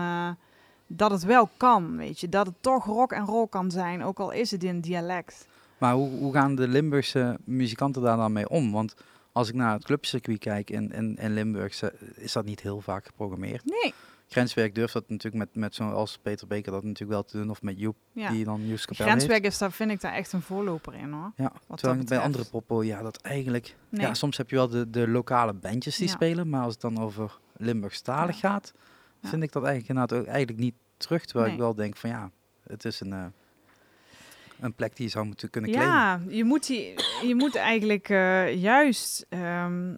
dat het wel kan, weet je. Dat het toch rock en roll kan zijn, ook al is het in dialect. Maar hoe, hoe gaan de Limburgse muzikanten daar dan mee om? Want als ik naar het clubcircuit kijk in, in, in Limburg, is dat niet heel vaak geprogrammeerd. Nee, Grenswerk durft dat natuurlijk met, met zo'n als Peter Beker dat natuurlijk wel te doen, of met Joep, ja. die dan Joes Kapel heeft. Is daar, vind ik daar echt een voorloper in hoor. Ja, dat terwijl bij andere poppen, ja, dat eigenlijk... Nee. Ja, soms heb je wel de, de lokale bandjes die Ja. spelen, maar als het dan over Limburgstalig Ja. gaat, vind ik dat eigenlijk inderdaad ook eigenlijk niet terug. Terwijl ik wel denk van ja, het is een, eh, een plek die je zou moeten kunnen claimen. Ja, je moet, die, je moet eigenlijk eh, juist, ehm,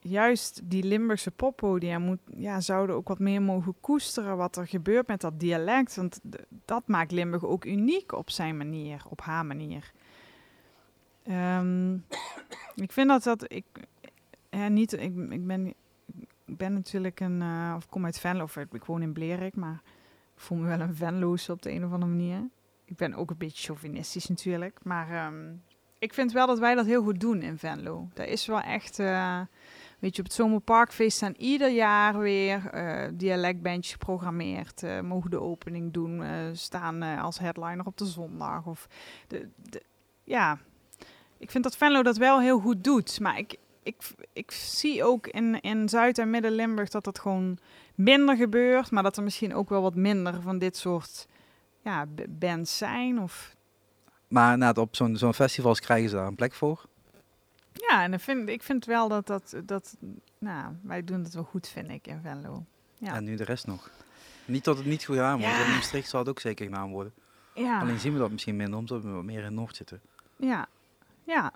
juist die Limburgse poppodia moet, ja, zouden ook wat meer mogen koesteren wat er gebeurt met dat dialect. Want dat maakt Limburg ook uniek op zijn manier, op haar manier. Ehm, ik vind dat dat ik, ja, niet, ik, ik ben, ik ben natuurlijk een, eh, of kom uit Venlo, of ik, woon in Blerik, maar ik voel me wel een Venloos op de een of andere manier. Ik ben ook een beetje chauvinistisch natuurlijk. Maar ehm, ik vind wel dat wij dat heel goed doen in Venlo. Dat is wel echt... eh, Weet je, op het Zomerparkfeest staan ieder jaar weer eh dialectbandjes geprogrammeerd. eh, mogen de opening doen, eh, staan als headliner op de zondag. Of de, de, ja, ik vind dat Venlo dat wel heel goed doet. Maar ik, ik, ik zie ook in, in Zuid- en Midden-Limburg dat dat gewoon minder gebeurt. Maar dat er misschien ook wel wat minder van dit soort ja, bands zijn. Of, Maar op zo'n zo'n festivals krijgen ze daar een plek voor. Ja, en ik vind, ik vind wel dat, dat, dat nou, wij doen het wel goed, vind ik, in Venlo. Ja. En nu de rest nog. Niet dat het niet goed gedaan wordt. Ja. In Maastricht zal het ook zeker gedaan worden. Ja. Alleen zien we dat misschien minder, omdat we wat meer in Noord zitten. Ja, ja.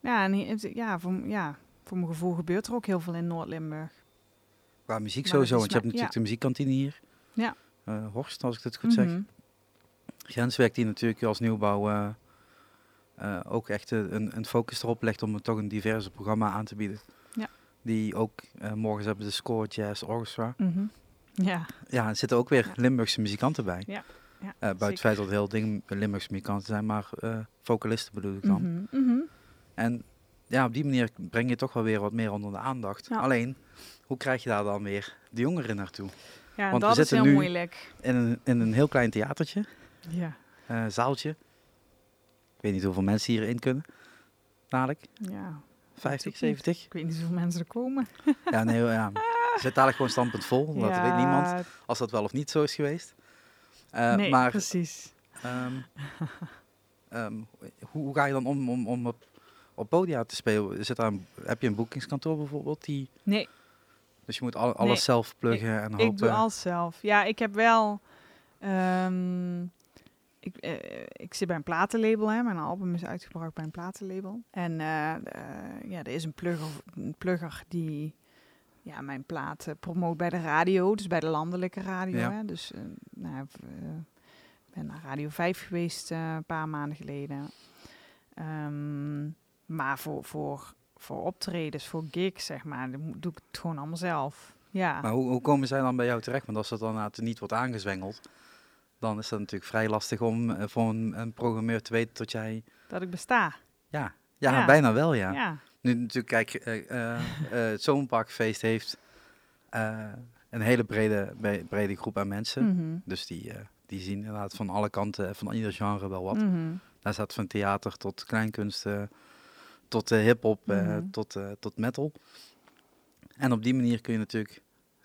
Ja, en hier- ja, voor, ja, voor mijn gevoel gebeurt er ook heel veel in Noord-Limburg. Qua muziek Maar sowieso, want je hebt natuurlijk de muziekkantine hier. Ja. Eh, Horst, als ik het goed zeg. Mhm. Grenswerk die natuurlijk als nieuwbouw eh, ook echt eh, een, een focus erop legt om toch een diverse programma aan te bieden. Ja. Die ook, eh, morgens hebben de Score Jazz Orchestra. Mhm. Ja, Ja, er zitten ook weer. Limburgse muzikanten bij. Ja. ja Eh, buiten het feit dat heel ding Limburgse muzikanten zijn, maar eh, vocalisten bedoel ik dan. Mhm, mhm. En ja, op die manier breng je toch wel weer wat meer onder de aandacht. Ja. Alleen, hoe krijg je daar dan weer de jongeren naartoe? Ja, Want we dat is zitten heel nu- moeilijk. In een, in een heel klein theatertje, Ja, eh, zaaltje. Ik weet niet hoeveel mensen hierin kunnen. Dadelijk, ja. 50, ook niet. 70? Ik weet niet hoeveel mensen er komen. Ja, nee, ja. Zit dadelijk gewoon standpunt vol, dat ja, weet niemand. Als dat wel of niet zo is geweest. Eh, nee, maar precies. ehm, ehm, hoe, hoe ga je dan om, om, om op, op podia te spelen? Zit daar een, heb je een boekingskantoor bijvoorbeeld? Die, Nee, dus je moet al, alles Nee, zelf pluggen en hopen. ik doe alles zelf. Ja, ik heb wel... ehm, ik, eh, ik zit bij een platenlabel, hè. Mijn album is uitgebracht bij een platenlabel. En eh, eh, ja, er is een plugger, een plugger die ja, mijn plaat eh, promoot bij de radio. Dus bij de landelijke radio, Ja. hè. Dus nou, ik eh, ben naar Radio 5 geweest een paar maanden geleden. Ehm, maar voor, voor, voor optredens, voor gigs, zeg maar, doe ik het gewoon allemaal zelf. Ja. Maar hoe, hoe komen zij dan bij jou terecht? Want als dat dan niet wordt aangezwengeld, dan is dat natuurlijk vrij lastig om eh, voor een, een programmeur te weten dat jij... Dat ik besta. Ja, ja, Ja. bijna wel, ja. Ja. Nu natuurlijk, kijk, eh, eh, eh, het Zomerparkfeest heeft een hele brede, bre- brede groep aan mensen. Mhm. Dus die, die zien inderdaad van alle kanten, van ieder genre wel wat. Mhm. Daar staat van theater tot kleinkunst, eh, tot hip-hop, Mhm. tot, tot metal. En op die manier kun je natuurlijk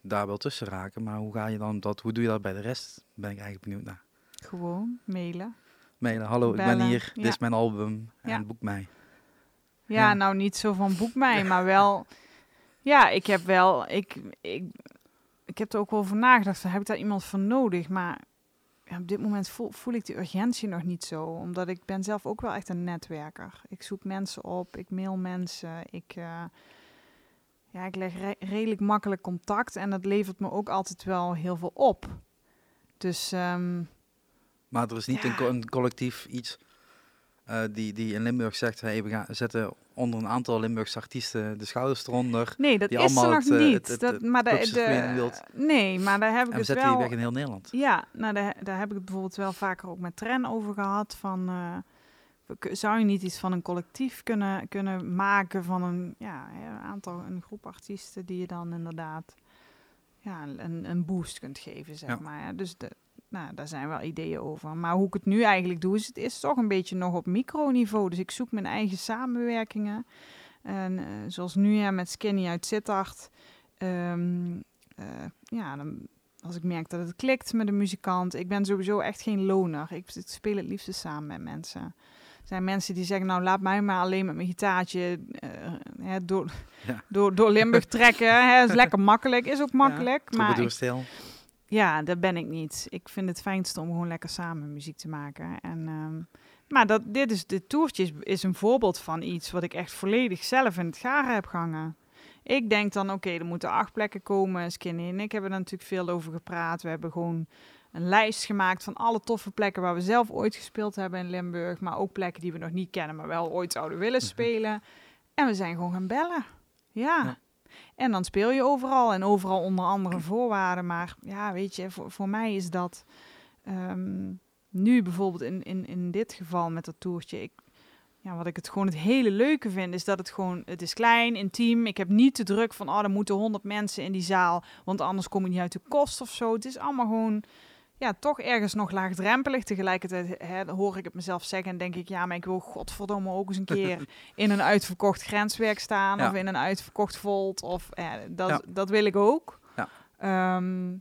daar wel tussen raken. Maar hoe ga je dan dat, hoe doe je dat bij de rest? Ben ik eigenlijk benieuwd naar. Gewoon mailen. Mailen, hallo, ik ben hier, dit is mijn album en Ja. boek mij. Ja, Ja. nou niet zo van boek mij, maar wel. Ja, ik heb wel. Ik, ik, ik heb er ook wel over nagedacht. Heb ik daar iemand voor nodig? Maar op dit moment voel, voel ik die urgentie nog niet zo. Omdat ik ben zelf ook wel echt een netwerker. Ik zoek mensen op, ik mail mensen. Ik, eh, ja, ik leg re- redelijk makkelijk contact. En dat levert me ook altijd wel heel veel op. Dus ehm, Maar er is niet een, Ja. co- een collectief iets eh, die, die in Limburg zegt, hey, we gaan zetten onder een aantal Limburgse artiesten de schouders eronder. nee, dat Die is er allemaal nog het, eh, niet. het- het- dat, maar de, de, nee, maar daar heb ik En we het zetten wel. die weg in heel Nederland. Ja, nou, daar, daar heb ik het bijvoorbeeld wel vaker ook met Tren over gehad. Van, eh, zou je niet iets van een collectief kunnen, kunnen maken van een, ja, een aantal, een groep artiesten die je dan inderdaad ja, een, een boost kunt geven, zeg Ja. maar. Ja, dus de, nou, daar zijn wel ideeën over. Maar hoe ik het nu eigenlijk doe, is het is toch een beetje nog op microniveau. Dus ik zoek mijn eigen samenwerkingen. En eh, zoals nu ja, met Skinny uit Sittard. Eh, ja, dan, als ik merk dat het klikt met een muzikant. Ik ben sowieso echt geen loner. Ik, ik speel het liefst samen met mensen. Zijn mensen die zeggen, nou laat mij maar alleen met mijn gitaartje eh, hè, door, Ja. door, door Limburg trekken. Hè, is lekker makkelijk, is ook makkelijk. maar ik, Troubadourstijl. ja, dat ben ik niet. Ik vind het fijnste om gewoon lekker samen muziek te maken. En, ehm, maar dat, dit, is, dit toertje is, is een voorbeeld van iets wat ik echt volledig zelf in het garen heb gehangen. Ik denk dan, oké, er moeten acht plekken komen. Skinny en ik hebben er natuurlijk veel over gepraat. We hebben gewoon een lijst gemaakt van alle toffe plekken waar we zelf ooit gespeeld hebben in Limburg. Maar ook plekken die we nog niet kennen, maar wel ooit zouden willen spelen. En we zijn gewoon gaan bellen. Ja. Ja. En dan speel je overal en overal onder andere voorwaarden. Maar ja, weet je, voor, voor mij is dat ehm, nu bijvoorbeeld in, in, in dit geval met dat toertje. Ik, ja, wat ik het gewoon het hele leuke vind, is dat het gewoon, het is klein, intiem. Ik heb niet de druk van, oh, er moeten honderd mensen in die zaal, want anders kom je niet uit de kost of zo. Het is allemaal gewoon, ja, toch ergens nog laagdrempelig. Tegelijkertijd hè, hoor ik het mezelf zeggen en denk ik, ja, maar ik wil godverdomme ook eens een keer in een uitverkocht grenswerk staan Ja. of in een uitverkocht volt of eh, dat, Ja. dat wil ik ook. Ja. Ehm,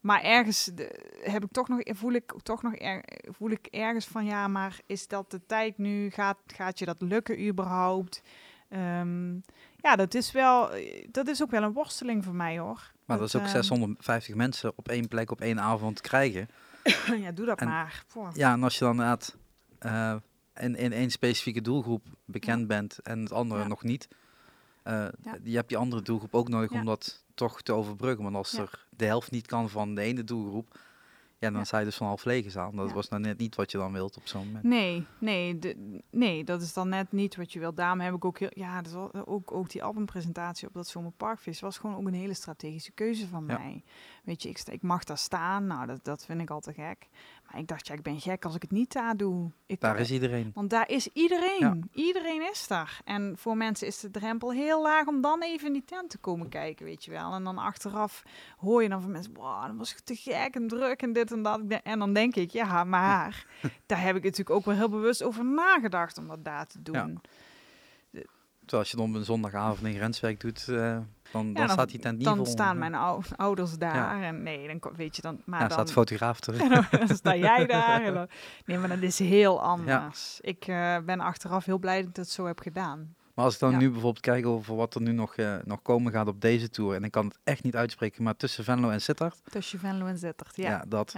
maar ergens de- heb ik toch nog, voel ik toch nog er, voel ik ergens van ja, maar is dat de tijd nu? Gaat, gaat je dat lukken überhaupt? Ehm, ja, dat is wel, dat is ook wel een worsteling voor mij hoor. Maar dat is ook ehm, 650 mensen op één plek op één avond krijgen. ja, doe dat En- maar. Poh. Ja, en als je dan inderdaad eh, in, in één specifieke doelgroep bekend Ja. bent en het andere Ja. nog niet, eh, Ja. je hebt die andere doelgroep ook nodig om dat toch te overbruggen. Want als er de helft niet kan van de ene doelgroep, ja, dan Ja. sta je dus van half leeg aan. Dat Ja. was nou net niet wat je dan wilt op zo'n moment. Nee, nee, de, nee, dat is dan net niet wat je wilt. Daarom heb ik ook heel, ja, dat was ook, ook die albumpresentatie op dat Zomerparkvis was gewoon ook een hele strategische keuze van Ja. mij. Weet je, ik, ik mag daar staan, nou, dat, dat vind ik al te gek. Maar ik dacht, ja, ik ben gek als ik het niet daar doe. Ik, Daar is iedereen. Want daar is iedereen. Ja. Iedereen is daar. En voor mensen is de drempel heel laag om dan even in die tent te komen kijken, weet je wel. En dan achteraf hoor je dan van mensen, wow, dat was te gek en druk en dit en dat. Ik En dan denk ik, ja, maar daar heb ik natuurlijk ook wel heel bewust over nagedacht om dat daar te doen. Ja. Terwijl als je dan op een zondagavond een grenswerk doet, eh, dan, dan, Ja, staat die tent niet Dan vol. staan Ja. mijn ou- ouders daar en nee, dan weet je dan, maar Ja, dan, staat de fotograaf terug. En dan sta jij daar. dan- nee, maar dat is heel anders. Ik eh, ben achteraf heel blij dat ik dat zo heb gedaan. Maar als ik dan Ja. nu bijvoorbeeld kijk over wat er nu nog, eh, nog komen gaat op deze tour, en ik kan het echt niet uitspreken, maar tussen Venlo en Sittard, Tussen Venlo en Zittert, ja, ja. dat,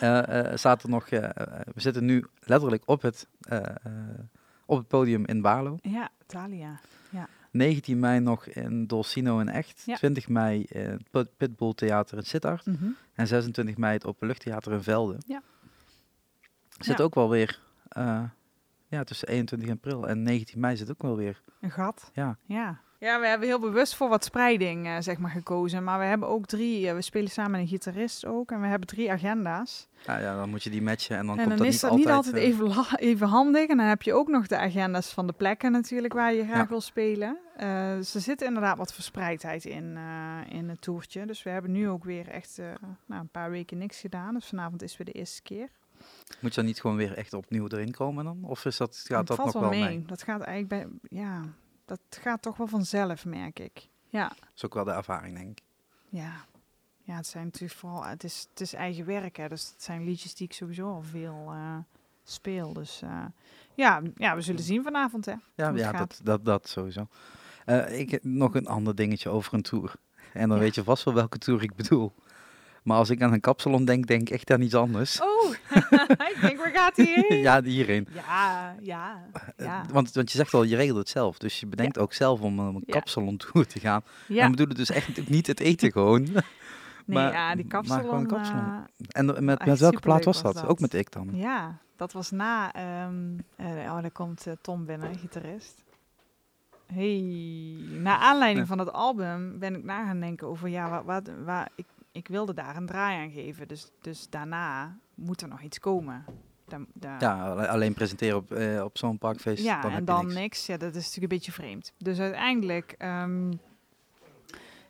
Ja. staat er nog, eh, eh, we zitten nu letterlijk op het, op het podium in Baarlo. Ja, Thalia. 19 mei nog in Dolcino in Echt, Ja. 20 mei in het Pit- Pitbull Theater in Sittard Mhm. en 26 mei het Openluchttheater in Velde. Ja. Zit Ja. ook wel weer, eh, ja, tussen 21 april en 19 mei zit ook wel weer, Een gat. ja. Ja. Ja, we hebben heel bewust voor wat spreiding eh, zeg maar, gekozen. Maar we hebben ook drie, eh, we spelen samen met een gitarist ook. En we hebben drie agenda's. Ja, ja, dan moet je die matchen en dan en komt dan dat is niet dat altijd... niet altijd eh, even, even handig. En dan heb je ook nog de agenda's van de plekken natuurlijk waar je graag Ja. wil spelen. Eh, dus er zit inderdaad wat verspreidheid in, in het toertje. Dus we hebben nu ook weer echt nou, een paar weken niks gedaan. Dus vanavond is weer de eerste keer. Moet je dan niet gewoon weer echt opnieuw erin komen dan? Of is dat, gaat dat nog wel wel mee. mee? Dat gaat eigenlijk bij, ja, dat gaat toch wel vanzelf, merk ik. Ja, Dat is ook wel de ervaring, denk ik. ja. Ja, het zijn natuurlijk vooral, het is, het is eigen werk, hè. Dus het zijn liedjes die ik sowieso al veel eh, speel. Dus eh, ja, ja, we zullen zien vanavond, hè. Ja, ja dat, dat, dat sowieso. Eh, ik heb nog een ander dingetje over een tour. En dan Ja. weet je vast wel welke tour ik bedoel. Maar als ik aan een kapsalon denk, denk ik echt aan iets anders. Oh, ik denk, waar gaat hij heen? ja, hierheen. Ja, ja, ja. Eh, Want, want je zegt al, je regelt het zelf. Dus je bedenkt ook zelf om een Ja. kapsalon tour te gaan. ja. En bedoelen dus echt niet het eten gewoon. nee, maar- ja, die maar gewoon kapsalon. een kapsalon. eh, En met, met Echt welke plaat was was dat? dat. Ook met ik dan. Ja, dat was na. ehm eh, oh, daar komt eh, Tom binnen, gitarist. Hey, naar aanleiding Ja. van het album ben ik na gaan denken over ja, wat, wat, waar, ik, ik wilde daar een draai aan geven. Dus, dus daarna moet er nog iets komen. Ja, alle- alleen presenteren op, eh, op zo'n parkfeest. ja, dan en dan niks. niks. Ja, dat is natuurlijk een beetje vreemd. Dus uiteindelijk ehm,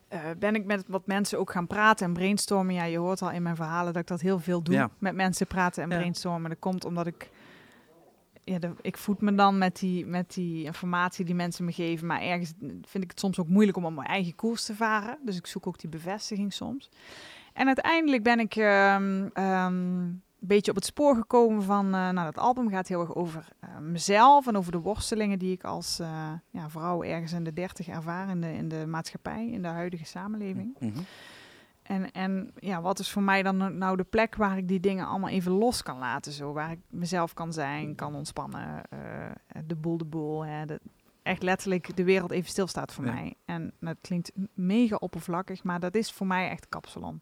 eh, ben ik met wat mensen ook gaan praten en brainstormen. Ja, je hoort al in mijn verhalen dat ik dat heel veel doe. Ja. Met mensen praten en Ja. brainstormen. Dat komt omdat ik... Ja, ik voed me dan met die, met die informatie die mensen me geven. Maar ergens vind ik het soms ook moeilijk om op mijn eigen koers te varen. Dus ik zoek ook die bevestiging soms. En uiteindelijk ben ik ehm, ehm, een beetje op het spoor gekomen van... eh, nou, dat album gaat heel erg over eh, mezelf en over de worstelingen die ik als eh, ja, vrouw ergens in de dertig ervaar in de, in de maatschappij, in de huidige samenleving. Mhm. En, en ja, wat is voor mij dan nou de plek waar ik die dingen allemaal even los kan laten? Zo, waar ik mezelf kan zijn, kan ontspannen, eh, de boel de boel. Hè, de, echt letterlijk de wereld even stilstaat voor Ja. mij. En dat klinkt mega oppervlakkig, maar dat is voor mij echt kapsalon.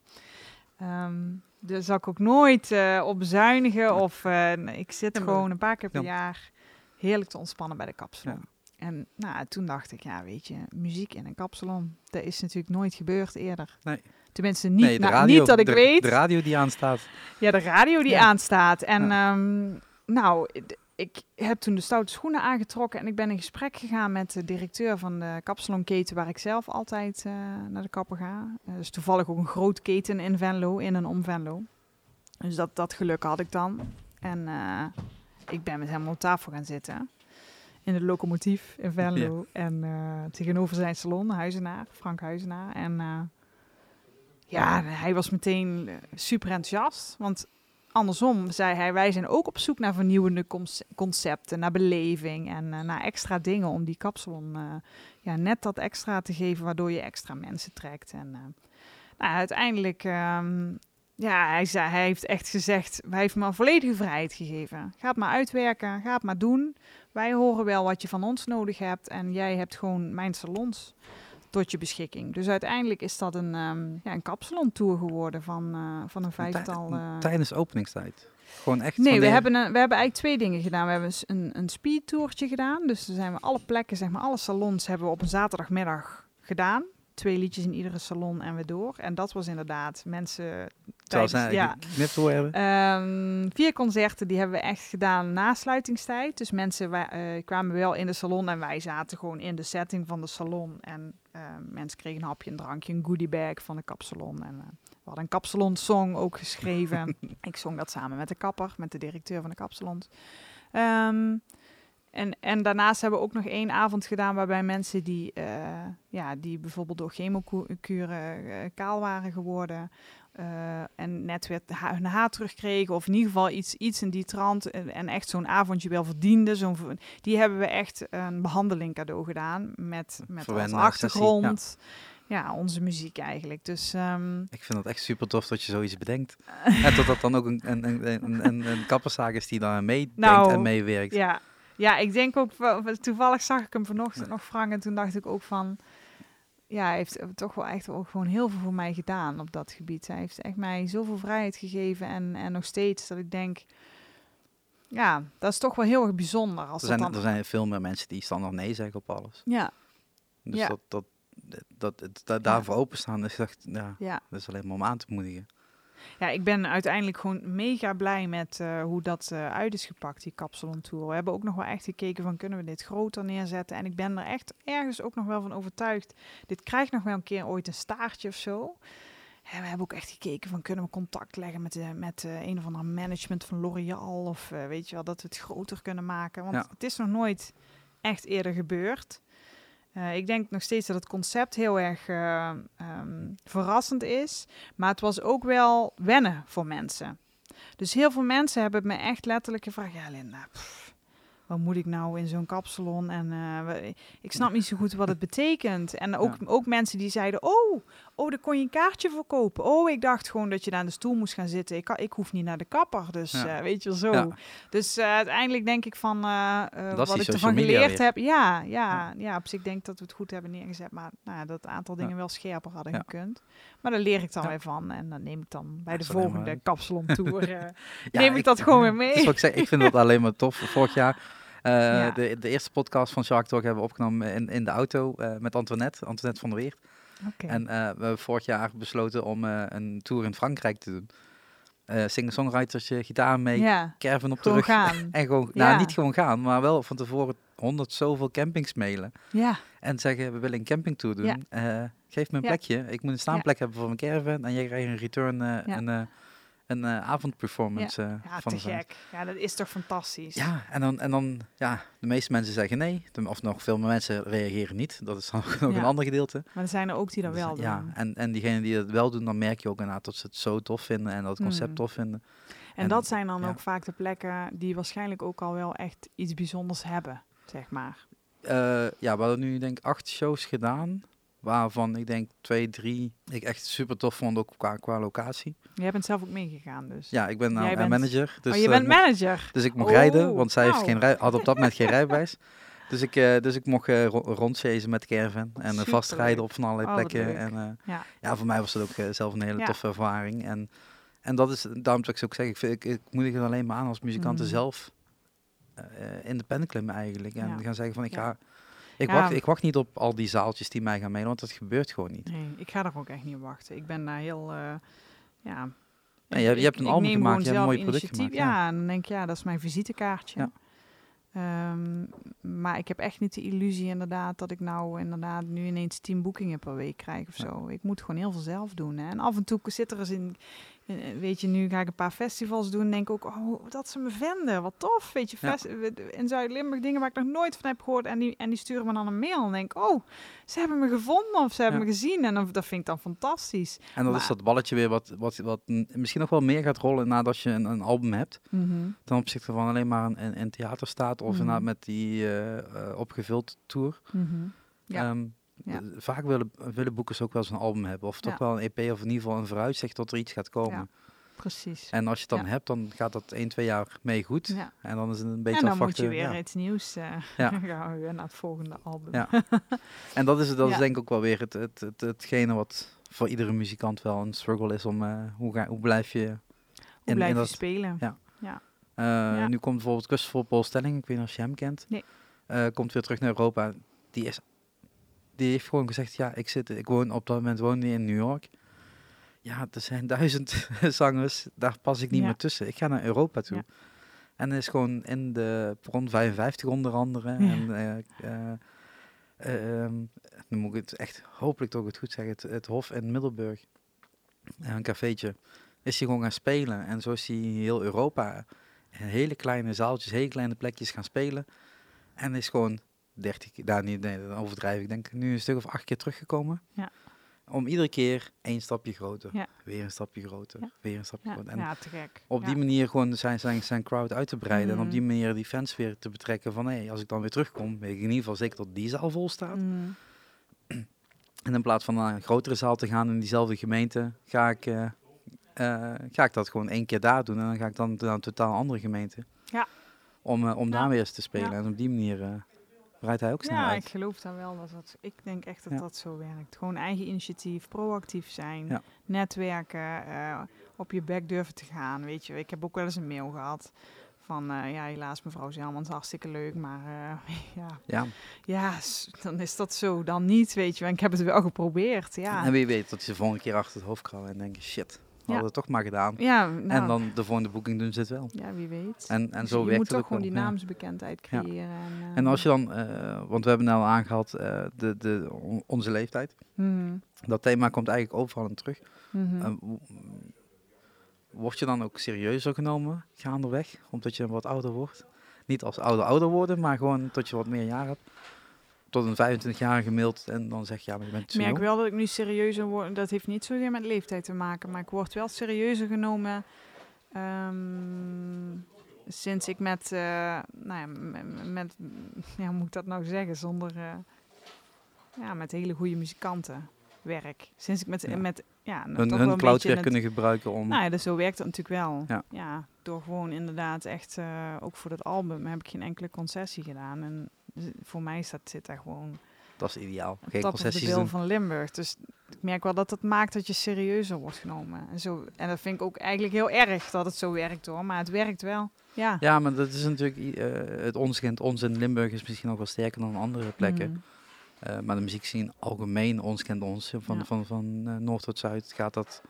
Ehm daar zal ik ook nooit eh, op bezuinigen. Of eh, ik zit Ja, gewoon een paar keer per Ja. jaar heerlijk te ontspannen bij de kapsalon. En nou, toen dacht ik, ja, weet je, muziek in een kapsalon, dat is natuurlijk nooit gebeurd eerder. Nee. Tenminste, niet, Nee, de nou, radio, niet dat ik de, weet. De radio die aanstaat. Ja, de radio die Ja. aanstaat. En ehm, nou, ik heb toen de stoute schoenen aangetrokken en ik ben in gesprek gegaan met de directeur van de kapsalonketen waar ik zelf altijd eh, naar de kapper ga. Uh, dus toevallig ook een groot keten in Venlo, in en om Venlo. Dus dat, dat geluk had ik dan. En uh, ik ben met hem op tafel gaan zitten. In de locomotief in Venlo. Ja. En tegenover zijn salon, Huizenaar, Frank Huizenaar. En ja, hij was meteen super enthousiast. Want andersom zei hij, wij zijn ook op zoek naar vernieuwende concepten, naar beleving en uh, naar extra dingen om die kapsalon uh, ja, net dat extra te geven, waardoor je extra mensen trekt. En nou, uiteindelijk, um, ja, hij, zei, hij heeft echt gezegd, hij heeft me volledige vrijheid gegeven. Ga het maar uitwerken, ga het maar doen. Wij horen wel wat je van ons nodig hebt en jij hebt gewoon mijn salons tot je beschikking. Dus uiteindelijk is dat een, um, ja, een kapsalon tour geworden van, uh, van een vijftal. Uh... Tijdens openingstijd? Gewoon echt? Nee, we, hebben een, we hebben eigenlijk twee dingen gedaan. We hebben een, een speed tourtje gedaan. Dus dan zijn we alle plekken, zeg maar, alle salons hebben we op een zaterdagmiddag gedaan twee liedjes in iedere salon en we door. En dat was inderdaad mensen. Tijdens, ja, net voor hebben. Um, vier concerten die hebben we echt gedaan na sluitingstijd. Dus mensen uh, kwamen wel in de salon en wij zaten gewoon in de setting van de salon. En mensen kregen een hapje, een drankje, een goodiebag van de kapsalon. En uh, we hadden een kapsalon song ook geschreven. Ik zong dat samen met de kapper, met de directeur van de kapsalons. Um, en, en daarnaast hebben we ook nog één avond gedaan waarbij mensen die, uh, ja, die bijvoorbeeld door chemokuren uh, kaal waren geworden. Uh, en net weer hun haar terugkregen. Of in ieder geval iets, iets in die trant. En, en echt zo'n avondje wel verdiende. Zo'n, die hebben we echt een behandeling cadeau gedaan. Met, met als achtergrond. Ja. ja. onze muziek eigenlijk. Dus, um... Ik vind het echt super tof dat je zoiets bedenkt. en dat dat dan ook een, een, een, een, een, kapperszaak is die daar meedenkt nou, en meewerkt. Ja, ja, ik denk ook, toevallig zag ik hem vanochtend nog frank en toen dacht ik ook van, ja, hij heeft toch wel echt ook gewoon heel veel voor mij gedaan op dat gebied. Hij heeft echt mij zoveel vrijheid gegeven en, en nog steeds dat ik denk, ja, dat is toch wel heel erg bijzonder. Als er, zijn, dan... er zijn veel meer mensen die standaard nee zeggen op alles. Ja. Dus ja. dat, dat, dat, dat, dat daarvoor openstaan is echt, ja, ja, dat is alleen maar om aan te moedigen. Ja, ik ben uiteindelijk gewoon mega blij met uh, hoe dat uh, uit is gepakt, die kapsalon tour. We hebben ook nog wel echt gekeken van kunnen we dit groter neerzetten. En ik ben er echt ergens ook nog wel van overtuigd. Dit krijgt nog wel een keer ooit een staartje of zo. En we hebben ook echt gekeken van kunnen we contact leggen met, uh, met een of ander management van L'Oreal. Of weet je wel, dat we het groter kunnen maken. Want ja. het is nog nooit echt eerder gebeurd. Uh, ik denk nog steeds dat het concept heel erg uh, um, verrassend is. Maar het was ook wel wennen voor mensen. Dus heel veel mensen hebben me echt letterlijk gevraagd: Ja, Linda, pff, wat moet ik nou in zo'n kapsalon? En uh, ik snap niet zo goed wat het betekent. En ook, ja. ook mensen die zeiden, oh, oh, daar kon je een kaartje voor kopen. Oh, ik dacht gewoon dat je daar aan de stoel moest gaan zitten. Ik, ik hoef niet naar de kapper, dus ja. uh, weet je zo. Ja. Dus uh, uiteindelijk denk ik van, wat ik ervan geleerd heb. Ja, ja, ja, op zich denk ik dat we het goed hebben neergezet. Maar nou, dat aantal dingen wel scherper hadden gekund. Maar daar leer ik dan weer van. En dan neem ik dan bij de volgende maar... kapsalon tour, neem ik, ik dat gewoon weer mee. ik, zeg, ik vind dat alleen maar tof. Vorig jaar uh, ja. de, de eerste podcast van Shark Talk hebben we opgenomen in, in de auto uh, met Antoinette, Antoinette van der Weert. Okay. En uh, we hebben vorig jaar besloten om een tour in Frankrijk te doen. Singer-songwriters, gitaar mee, ja. caravan op de rug. Gaan. en gewoon, ja. nou niet gewoon gaan, maar wel van tevoren honderd zoveel campings mailen. Ja. En zeggen, we willen een campingtour doen. geef me een plekje. Ik moet een staanplek hebben voor mijn caravan. En jij krijgt een return, een een uh, avondperformance ja. Uh, ja, van te gek. Ja, dat is toch fantastisch. Ja, en dan, en dan, ja, de meeste mensen zeggen nee. Of nog veel meer mensen reageren niet. Dat is dan nog ja. een ander gedeelte. Maar er zijn er ook die dat wel doen. Ja, en, en diegenen die dat wel doen, dan merk je ook inderdaad dat ze het zo tof vinden en dat het concept mm. tof vinden. En, en, dat zijn dan ja. ook vaak de plekken die waarschijnlijk ook al wel echt iets bijzonders hebben, zeg maar. Uh, ja, we hadden nu denk ik acht shows gedaan. Waarvan ik denk twee, drie ik echt super tof vond, ook qua, qua locatie. Jij bent zelf ook meegegaan dus? Ja, ik ben nou bent... manager. Dus, oh, je bent uh, manager? Dus ik mocht oh, rijden, want zij heeft geen rij, had op dat moment geen rijbewijs. Dus ik, uh, dus ik mocht uh, rondchasen met caravan en uh, vastrijden op van allerlei oh, plekken. En ja. ja, voor mij was dat ook zelf een hele ja. toffe ervaring. En, en dat is, daarom zou ik ook zeggen, ik, vind, ik, ik moedig het alleen maar aan als muzikanten mm. zelf in de pen klimmen eigenlijk. En ja. gaan zeggen van ik ga ik, ja. wacht, ik wacht niet op al die zaaltjes die mij gaan mailen, want dat gebeurt gewoon niet. Nee, ik ga er ook echt niet op wachten. Ik ben daar heel, uh, ja... je, je, hebt een album gemaakt, je hebt een mooi product gemaakt. Ja, ja, en dan denk ik, ja, dat is mijn visitekaartje. Ja. Ehm, maar ik heb echt niet de illusie inderdaad dat ik nou inderdaad nu ineens tien boekingen per week krijg of Ja. zo. Ik moet gewoon heel veel zelf doen. Hè. En af en toe zit er eens in- weet je, nu ga ik een paar festivals doen en denk ik ook, oh, dat ze me vinden, wat tof. Weet je, Ja. in Zuid-Limburg dingen waar ik nog nooit van heb gehoord en die, en die sturen me dan een mail en denk oh, ze hebben me gevonden of ze hebben Ja. me gezien en dan, dat vind ik dan fantastisch. En dat is dat balletje weer wat, wat, wat misschien nog wel meer gaat rollen nadat je een, een album hebt. ten opzichte van alleen maar een, een, een theater staat of Mhm. inderdaad met die eh, eh, opgevuld tour. Mhm. Ja. Ehm, Ja. Vaak willen, willen boekers ook wel eens een album hebben of toch Ja. wel een EP of in ieder geval een vooruitzicht tot er iets gaat komen. Ja. Precies. En als je het dan hebt, dan gaat dat 1, 2 jaar mee goed. Ja. En dan is het een beetje En dan afwachten. moet je weer iets nieuws eh Ja. gaan we weer naar het volgende album. Ja. En dat is, dat is denk ik ook wel weer het, het, het, hetgene wat voor iedere muzikant wel een struggle is om eh, hoe, ga, hoe blijf je Hoe in- blijf in je dat- spelen? Ja. Ja. Ja. Nu komt bijvoorbeeld Christopher Paul Stelling, ik weet niet of je hem kent. Nee. Komt weer terug naar Europa. Die, is, die heeft gewoon gezegd, ja, ik, zit, ik woon op dat moment woon in New York. Ja, er zijn duizend zangers, daar pas ik niet Ja. meer tussen. Ik ga naar Europa toe. Ja. En is gewoon in de rond 55 onder andere. Ja. En, eh, eh, eh, ehm, dan moet ik het echt hopelijk toch het goed zeggen. Het, het Hof in Middelburg, een cafeetje, is hij gewoon gaan spelen. En zo is hij heel Europa in hele kleine zaaltjes, hele kleine plekjes gaan spelen. En is gewoon 30 keer, daar niet, nee, dan overdrijf ik, Ik denk nu een stuk of acht keer teruggekomen. Ja. Om iedere keer één stapje groter, Ja. weer een stapje groter, Ja. weer een stapje groter. En ja, te gek. op die manier gewoon zijn, zijn, zijn crowd uit te breiden. En op Mm. die manier die fans weer te betrekken van, hé, als ik dan weer terugkom, weet ik in ieder geval zeker dat die zaal vol staat. Mm. En in plaats van naar een grotere zaal te gaan in diezelfde gemeente, ga ik, eh, eh, ga ik dat gewoon één keer daar doen. En dan ga ik dan naar een totaal andere gemeente. Ja. Om, eh, om daar weer eens te spelen. En op die manier breidt hij ook snel Ja, uit. ik geloof daar wel dat dat. Ik denk echt dat Ja. dat zo werkt. Gewoon eigen initiatief, proactief zijn, Ja. netwerken, eh, op je bek durven te gaan. Weet je, ik heb ook wel eens een mail gehad van eh, ja, helaas mevrouw Zelmans, hartstikke leuk, maar eh, ja, Ja. ja, dan is dat zo, dan niet, weet je. En ik heb het wel geprobeerd, ja. En wie weet dat ze de volgende keer achter het hoofd krabben en denken, shit, Ja. hadden het toch maar gedaan. Ja, nou, En dan de volgende boeking doen ze het wel. ja, wie weet. En, en Dus zo je werkt moet toch ook gewoon die naamsbekendheid creëren. En, En eh, als je dan, eh, want we hebben nou al aangehaald uh, de, de, on- onze leeftijd. mhm, Dat thema komt eigenlijk overal in terug. w- word je dan ook serieuzer genomen gaandeweg, omdat je wat ouder wordt? Niet als ouder ouder worden, maar gewoon tot je wat meer jaar hebt. Tot een 25-jarige mailt en dan zeg je, ja, maar je bent Ik merk jong. wel dat ik nu serieuzer word. Dat heeft niet zozeer met leeftijd te maken, maar ik word wel serieuzer genomen. ehm, sinds ik met, eh, nou ja, met, ja, hoe moet ik dat nou zeggen, zonder, eh, ja, met hele goede muzikanten werk. Sinds ik met, Ja. met ja, nou, Hun, toch cloud weer kunnen gebruiken om... nou ja, dus zo werkt het natuurlijk wel. Ja. Ja. door gewoon inderdaad echt, eh, ook voor dat album heb ik geen enkele concessie gedaan. En voor mij staat, zit daar gewoon Dat is ideaal. Geen concessies bill doen. van Limburg. Dus ik merk wel dat dat maakt dat je serieuzer wordt genomen. En, zo, en dat vind ik ook eigenlijk heel erg dat het zo werkt hoor. Maar het werkt wel. Ja. Ja, maar dat is natuurlijk... eh, het ons kent ons in Limburg is misschien nog wel sterker dan andere plekken. Mm. Eh, maar de muziek zien algemeen, ons kent ons, van, Ja. van, van eh, noord tot zuid gaat dat...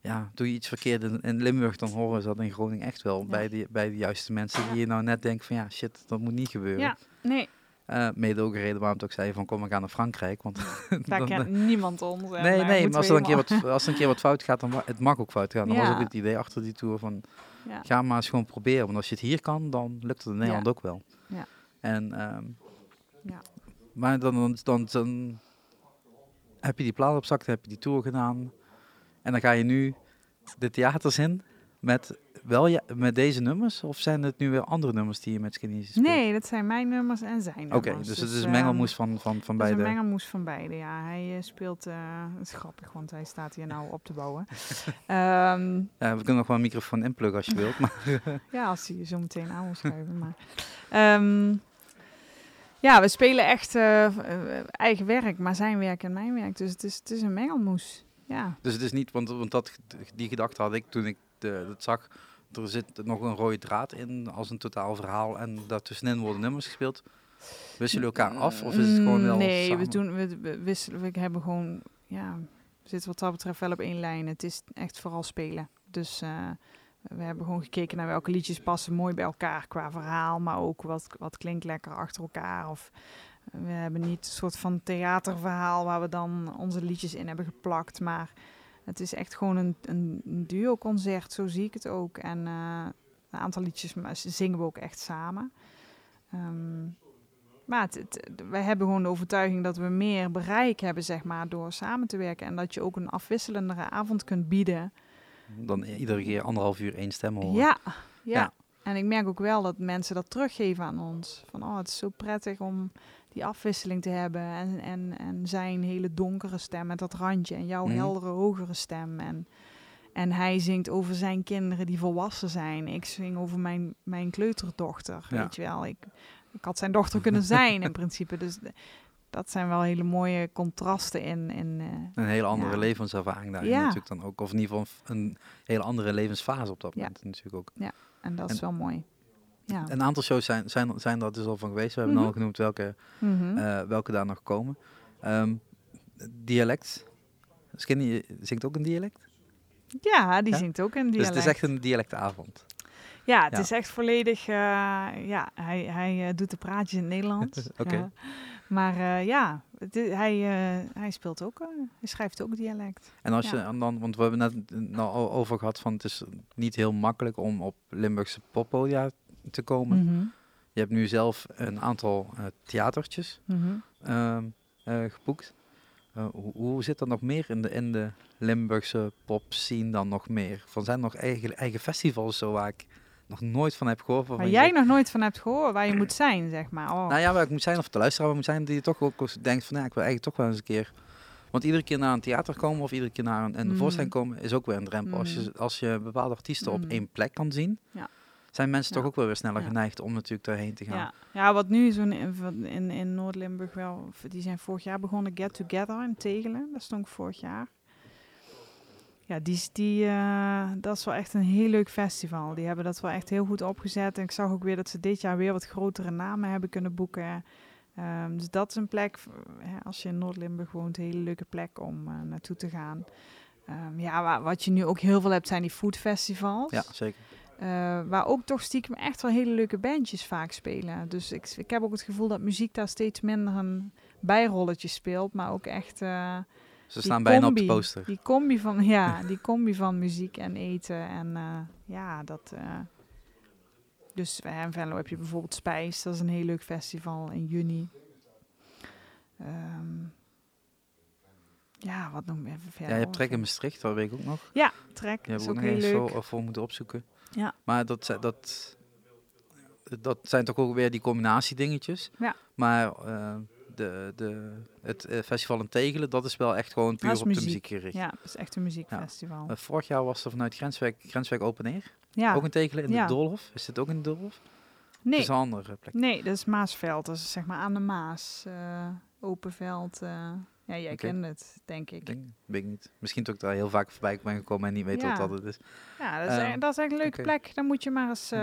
Ja, doe je iets verkeerd in, in Limburg, dan horen ze dat in Groningen echt wel. Ja. Bij, de, bij de juiste mensen die je nou net denkt van ja, shit, dat moet niet gebeuren. Nee, Eh, mede ook een reden waarom ik ook zei van kom, we gaan naar Frankrijk. Want daar dan, kent niemand ons. en nee, nee, maar als er, een keer wat, als er een keer wat fout gaat, dan ma- het mag ook fout gaan. Dat was ook het idee achter die tour van Ja. ga maar eens gewoon proberen. Want als je het hier kan, dan lukt het in Nederland Ja. ook wel. Ja. En, ehm, Ja. Maar dan, dan, dan, dan heb je die plaat op zak, dan heb je die tour gedaan. En dan ga je nu de theaters in met, wel ja, met deze nummers? Of zijn het nu weer andere nummers die je met Skinny speelt? Nee, dat zijn mijn nummers en zijn Oké, nummers. dus het is een ehm, mengelmoes van, van, van Het is beide. een mengelmoes van beide, ja. Hij eh, speelt, eh het is grappig, want hij staat hier nou op te bouwen. Ehm, Ja, we kunnen nog wel een microfoon inpluggen als je wilt. Maar ja, als hij je zo meteen aan wil schuiven. Maar, Ehm, ja, we spelen echt eh, eigen werk, maar zijn werk en mijn werk. Dus het is, het is een mengelmoes. Ja, Dus het is niet, want, want dat, die gedachte had ik toen ik de, het zag. Er zit nog een rode draad in als een totaal verhaal en daartussenin worden nummers gespeeld. Wisselen jullie elkaar af of is het gewoon wel Nee, we, doen, we, we wisselen, we hebben gewoon, ja, we zitten wat dat betreft wel op één lijn. Het is echt vooral spelen. Dus eh, We hebben gewoon gekeken naar welke liedjes passen mooi bij elkaar qua verhaal, maar ook wat, wat klinkt lekker achter elkaar. Of we hebben niet een soort van theaterverhaal waar we dan onze liedjes in hebben geplakt, maar het is echt gewoon een, een duo-concert, zo zie ik het ook. En eh, een aantal liedjes zingen we ook echt samen. Ehm, maar het, wij hebben gewoon de overtuiging dat we meer bereik hebben, zeg maar, door samen te werken. En dat je ook een afwisselendere avond kunt bieden. Dan iedere keer anderhalf uur één stem horen. Ja, ja, En ik merk ook wel dat mensen dat teruggeven aan ons. Van, oh, het is zo prettig om die afwisseling te hebben. En, en, en zijn hele donkere stem met dat randje. En jouw mhm. heldere, hogere stem. En, en hij zingt over zijn kinderen die volwassen zijn. Ik zing over mijn, mijn kleuterdochter, weet je wel. Ik, ik had zijn dochter kunnen zijn in principe. Dus dat zijn wel hele mooie contrasten in. in uh, een hele andere levenservaring daarin ja. natuurlijk dan ook. Of in ieder geval een hele andere levensfase op dat moment natuurlijk ook. Ja, en dat is wel mooi. Ja. Een aantal shows zijn, zijn, zijn er dus al van geweest. We hebben mm al genoemd welke, mm welke daar nog komen. Um, dialect. Skinny zingt ook een dialect? Ja, die zingt ook een dialect. Dus het is echt een dialectavond. Ja, het is echt volledig. Uh, ja, hij, hij uh, doet de praatjes in het Nederlands. Oké. Maar ja, hij, hij speelt ook. hij schrijft ook dialect. En als je dan, want we hebben net nou over gehad van het is niet heel makkelijk om op Limburgse poppodia te komen. Mm Je hebt nu zelf een aantal theatertjes mm geboekt. Hoe, hoe, zit er nog meer in de, in de Limburgse pop scene dan nog meer? Van zijn er nog eigen, eigen festivals zo waar ik nog nooit van heb gehoord. Waar jij nog nooit van hebt gehoord, waar je moet zijn, zeg maar. Oh. Nou ja, waar ik moet zijn, of de luisteraar moet zijn, die toch ook denkt van, ja, ik wil eigenlijk toch wel eens een keer... Want iedere keer naar een theater komen of iedere keer naar een, een mm. voorstelling komen, is ook weer een drempel. Als, je, als je bepaalde artiesten op één plek kan zien, ja. Zijn mensen toch ook wel weer sneller geneigd om natuurlijk daarheen te gaan. Ja, ja wat nu zo'n in, in, in Noord-Limburg wel, die zijn vorig jaar begonnen, Get Together in Tegelen. Dat stond vorig jaar. Ja, die, die, uh, dat is wel echt een heel leuk festival. Die hebben dat wel echt heel goed opgezet. En ik zag ook weer dat ze dit jaar weer wat grotere namen hebben kunnen boeken. Um, dus dat is een plek, als je in Noord-Limburg woont, een hele leuke plek om uh, naartoe te gaan. Um, ja, wat je nu ook heel veel hebt, zijn die foodfestivals. Ja, zeker. Uh, waar ook toch stiekem echt wel hele leuke bandjes vaak spelen. Dus ik, ik heb ook het gevoel dat muziek daar steeds minder een bijrolletje speelt, maar ook echt ze staan bijna op de poster. Die combi van, ja, die combi van muziek en eten. En uh, ja, dat... Uh, dus in Venlo heb je bijvoorbeeld Spijs. Dat is een heel leuk festival in juni. Um, ja, wat nog even verder. Ja, je hebt Trek in Maastricht, dat weet ik ook nog. Ja, Trek is ook heel leuk. Zo voor moeten opzoeken. Ja. Maar dat, dat, dat zijn toch ook weer die combinatiedingetjes. Ja. Maar... Uh, de, de, het uh, festival in Tegelen, dat is wel echt gewoon puur op de muziek gericht. Ja, het is echt een muziekfestival. Ja. Uh, vorig jaar was er vanuit Grenswijk, Grenswijk Open Air. Ja. Ook in Tegelen in ja. de Doolhof. Is dit ook in de Doolhof? Nee. Dat is een andere plek. Nee, dat is Maasveld. Dat is zeg maar aan de Maas. Uh, Openveld. Ja, jij okay. kent het, denk ik. Denk, weet ik niet. Misschien dat ik daar heel vaak voorbij ben gekomen en niet weet wat dat het is. Ja, dat is, uh, dat is echt een leuke okay. plek. Dan moet je maar eens...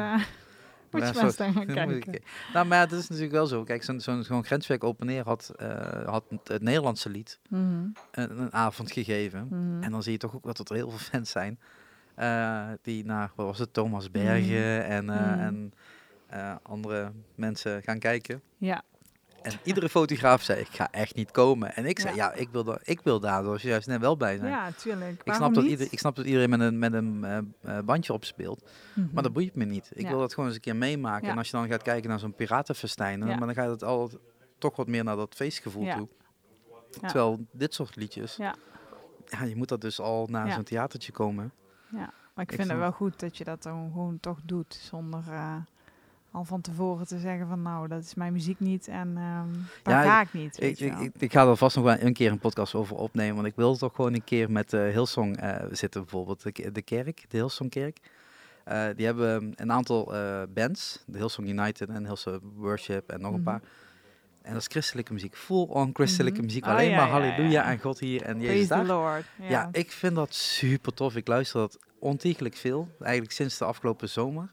Moet je maar gaan kijken. Nou, maar ja, dat is natuurlijk wel zo. Kijk, zo'n zo'n zo grenswerk open neer had, uh, had het Nederlandse lied mm -hmm. een, een, avond gegeven. Mm -hmm. En dan zie je toch ook dat er heel veel fans zijn. Uh, die naar, wat was het, Thomas Bergen mm. en, en andere mensen gaan kijken. Ja. En iedere fotograaf zei, ik ga echt niet komen. En ik zei, ja, ik, wil daar, ik wil daar dus juist net wel bij zijn. Ja, tuurlijk. Ik snap, dat ieder, ik snap dat iedereen met een, met een uh, bandje opspeelt. Mm -hmm. Maar dat boeit me niet. Ik wil dat gewoon eens een keer meemaken. En als je dan gaat kijken naar zo'n piratenfestijn, maar dan gaat het al toch wat meer naar dat feestgevoel toe. Terwijl dit soort liedjes, ja. Ja, je moet dat dus al naar zo'n theatertje komen. Ja, maar ik, ik vind het wel goed dat je dat dan gewoon toch doet, zonder... Uh al van tevoren te zeggen van nou, dat is mijn muziek niet en um, daar ja, ga ik niet. Ik, ik, ik, ga er vast nog wel een keer een podcast over opnemen, want ik wil toch gewoon een keer met uh, Hillsong uh, zitten bijvoorbeeld, de, de kerk, de Hillsong-kerk. Uh, die hebben een aantal bands, de Hillsong United en Hillsong Worship en nog een mm -hmm. paar. En dat is christelijke muziek, full on christelijke mm -hmm. muziek, alleen oh, ja, maar halleluja ja, en God hier en Jezus daar. Lord. Ja, ik vind dat super tof. Ik luister dat ontiegelijk veel, eigenlijk sinds de afgelopen zomer.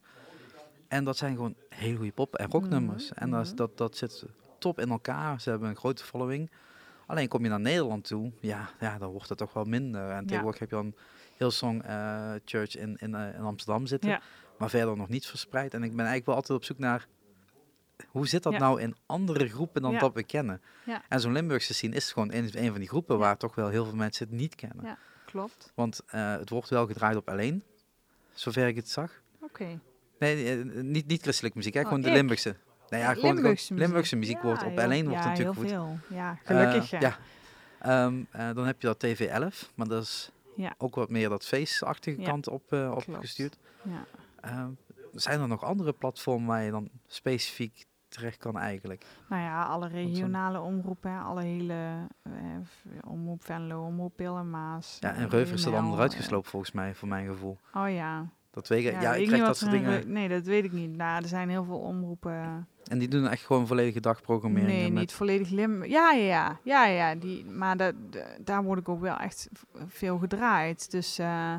En dat zijn gewoon hele goede pop- en rocknummers. Mm En dat, dat, dat zit top in elkaar. Ze hebben een grote following. Alleen kom je naar Nederland toe, ja, ja dan wordt het toch wel minder. En tegenwoordig heb je dan Hillsong eh, Church in, in, eh, in Amsterdam zitten. Ja. Maar verder nog niet verspreid. En ik ben eigenlijk wel altijd op zoek naar... Hoe zit dat Ja. nou in andere groepen dan dat we kennen? En zo'n Limburgse scene is gewoon een, een van die groepen waar toch wel heel veel mensen het niet kennen. Ja. Klopt. Want eh, het wordt wel gedraaid op alleen, zover ik het zag. Oké. Nee, eh, niet, niet christelijke muziek, hè? Oh, gewoon de? Limburgse. Nee, ja, gewoon Limburgse gewoon muziek. Limburgse muziek wordt op Ja, L1 heel- wordt ja, natuurlijk heel goed. veel. Ja, gelukkig Eh, ja. Ehm, eh, dan heb je dat TV11, maar dat is ook wat meer dat face-achtige Ja, kant op, eh, opgestuurd. Ja. Ehm, zijn er nog andere platformen waar je dan specifiek terecht kan eigenlijk? Nou ja, alle regionale omroepen, alle hele eh, omroep Venlo, omroep Pil en Maas. Ja, eh, en Reuf is er dan WML, eruit eh, geslopen volgens mij, voor mijn gevoel. Oh ja. Dat weet ik. Ja, ik krijg dat soort in dingen. Nee, dat weet ik niet. Nou, er zijn heel veel omroepen. En die doen echt gewoon volledige dagprogrammering. Nee, met- niet volledig lim. Ja, ja, ja, ja, ja. Die, maar da, da- daar word ik ook wel echt veel gedraaid. Dus eh,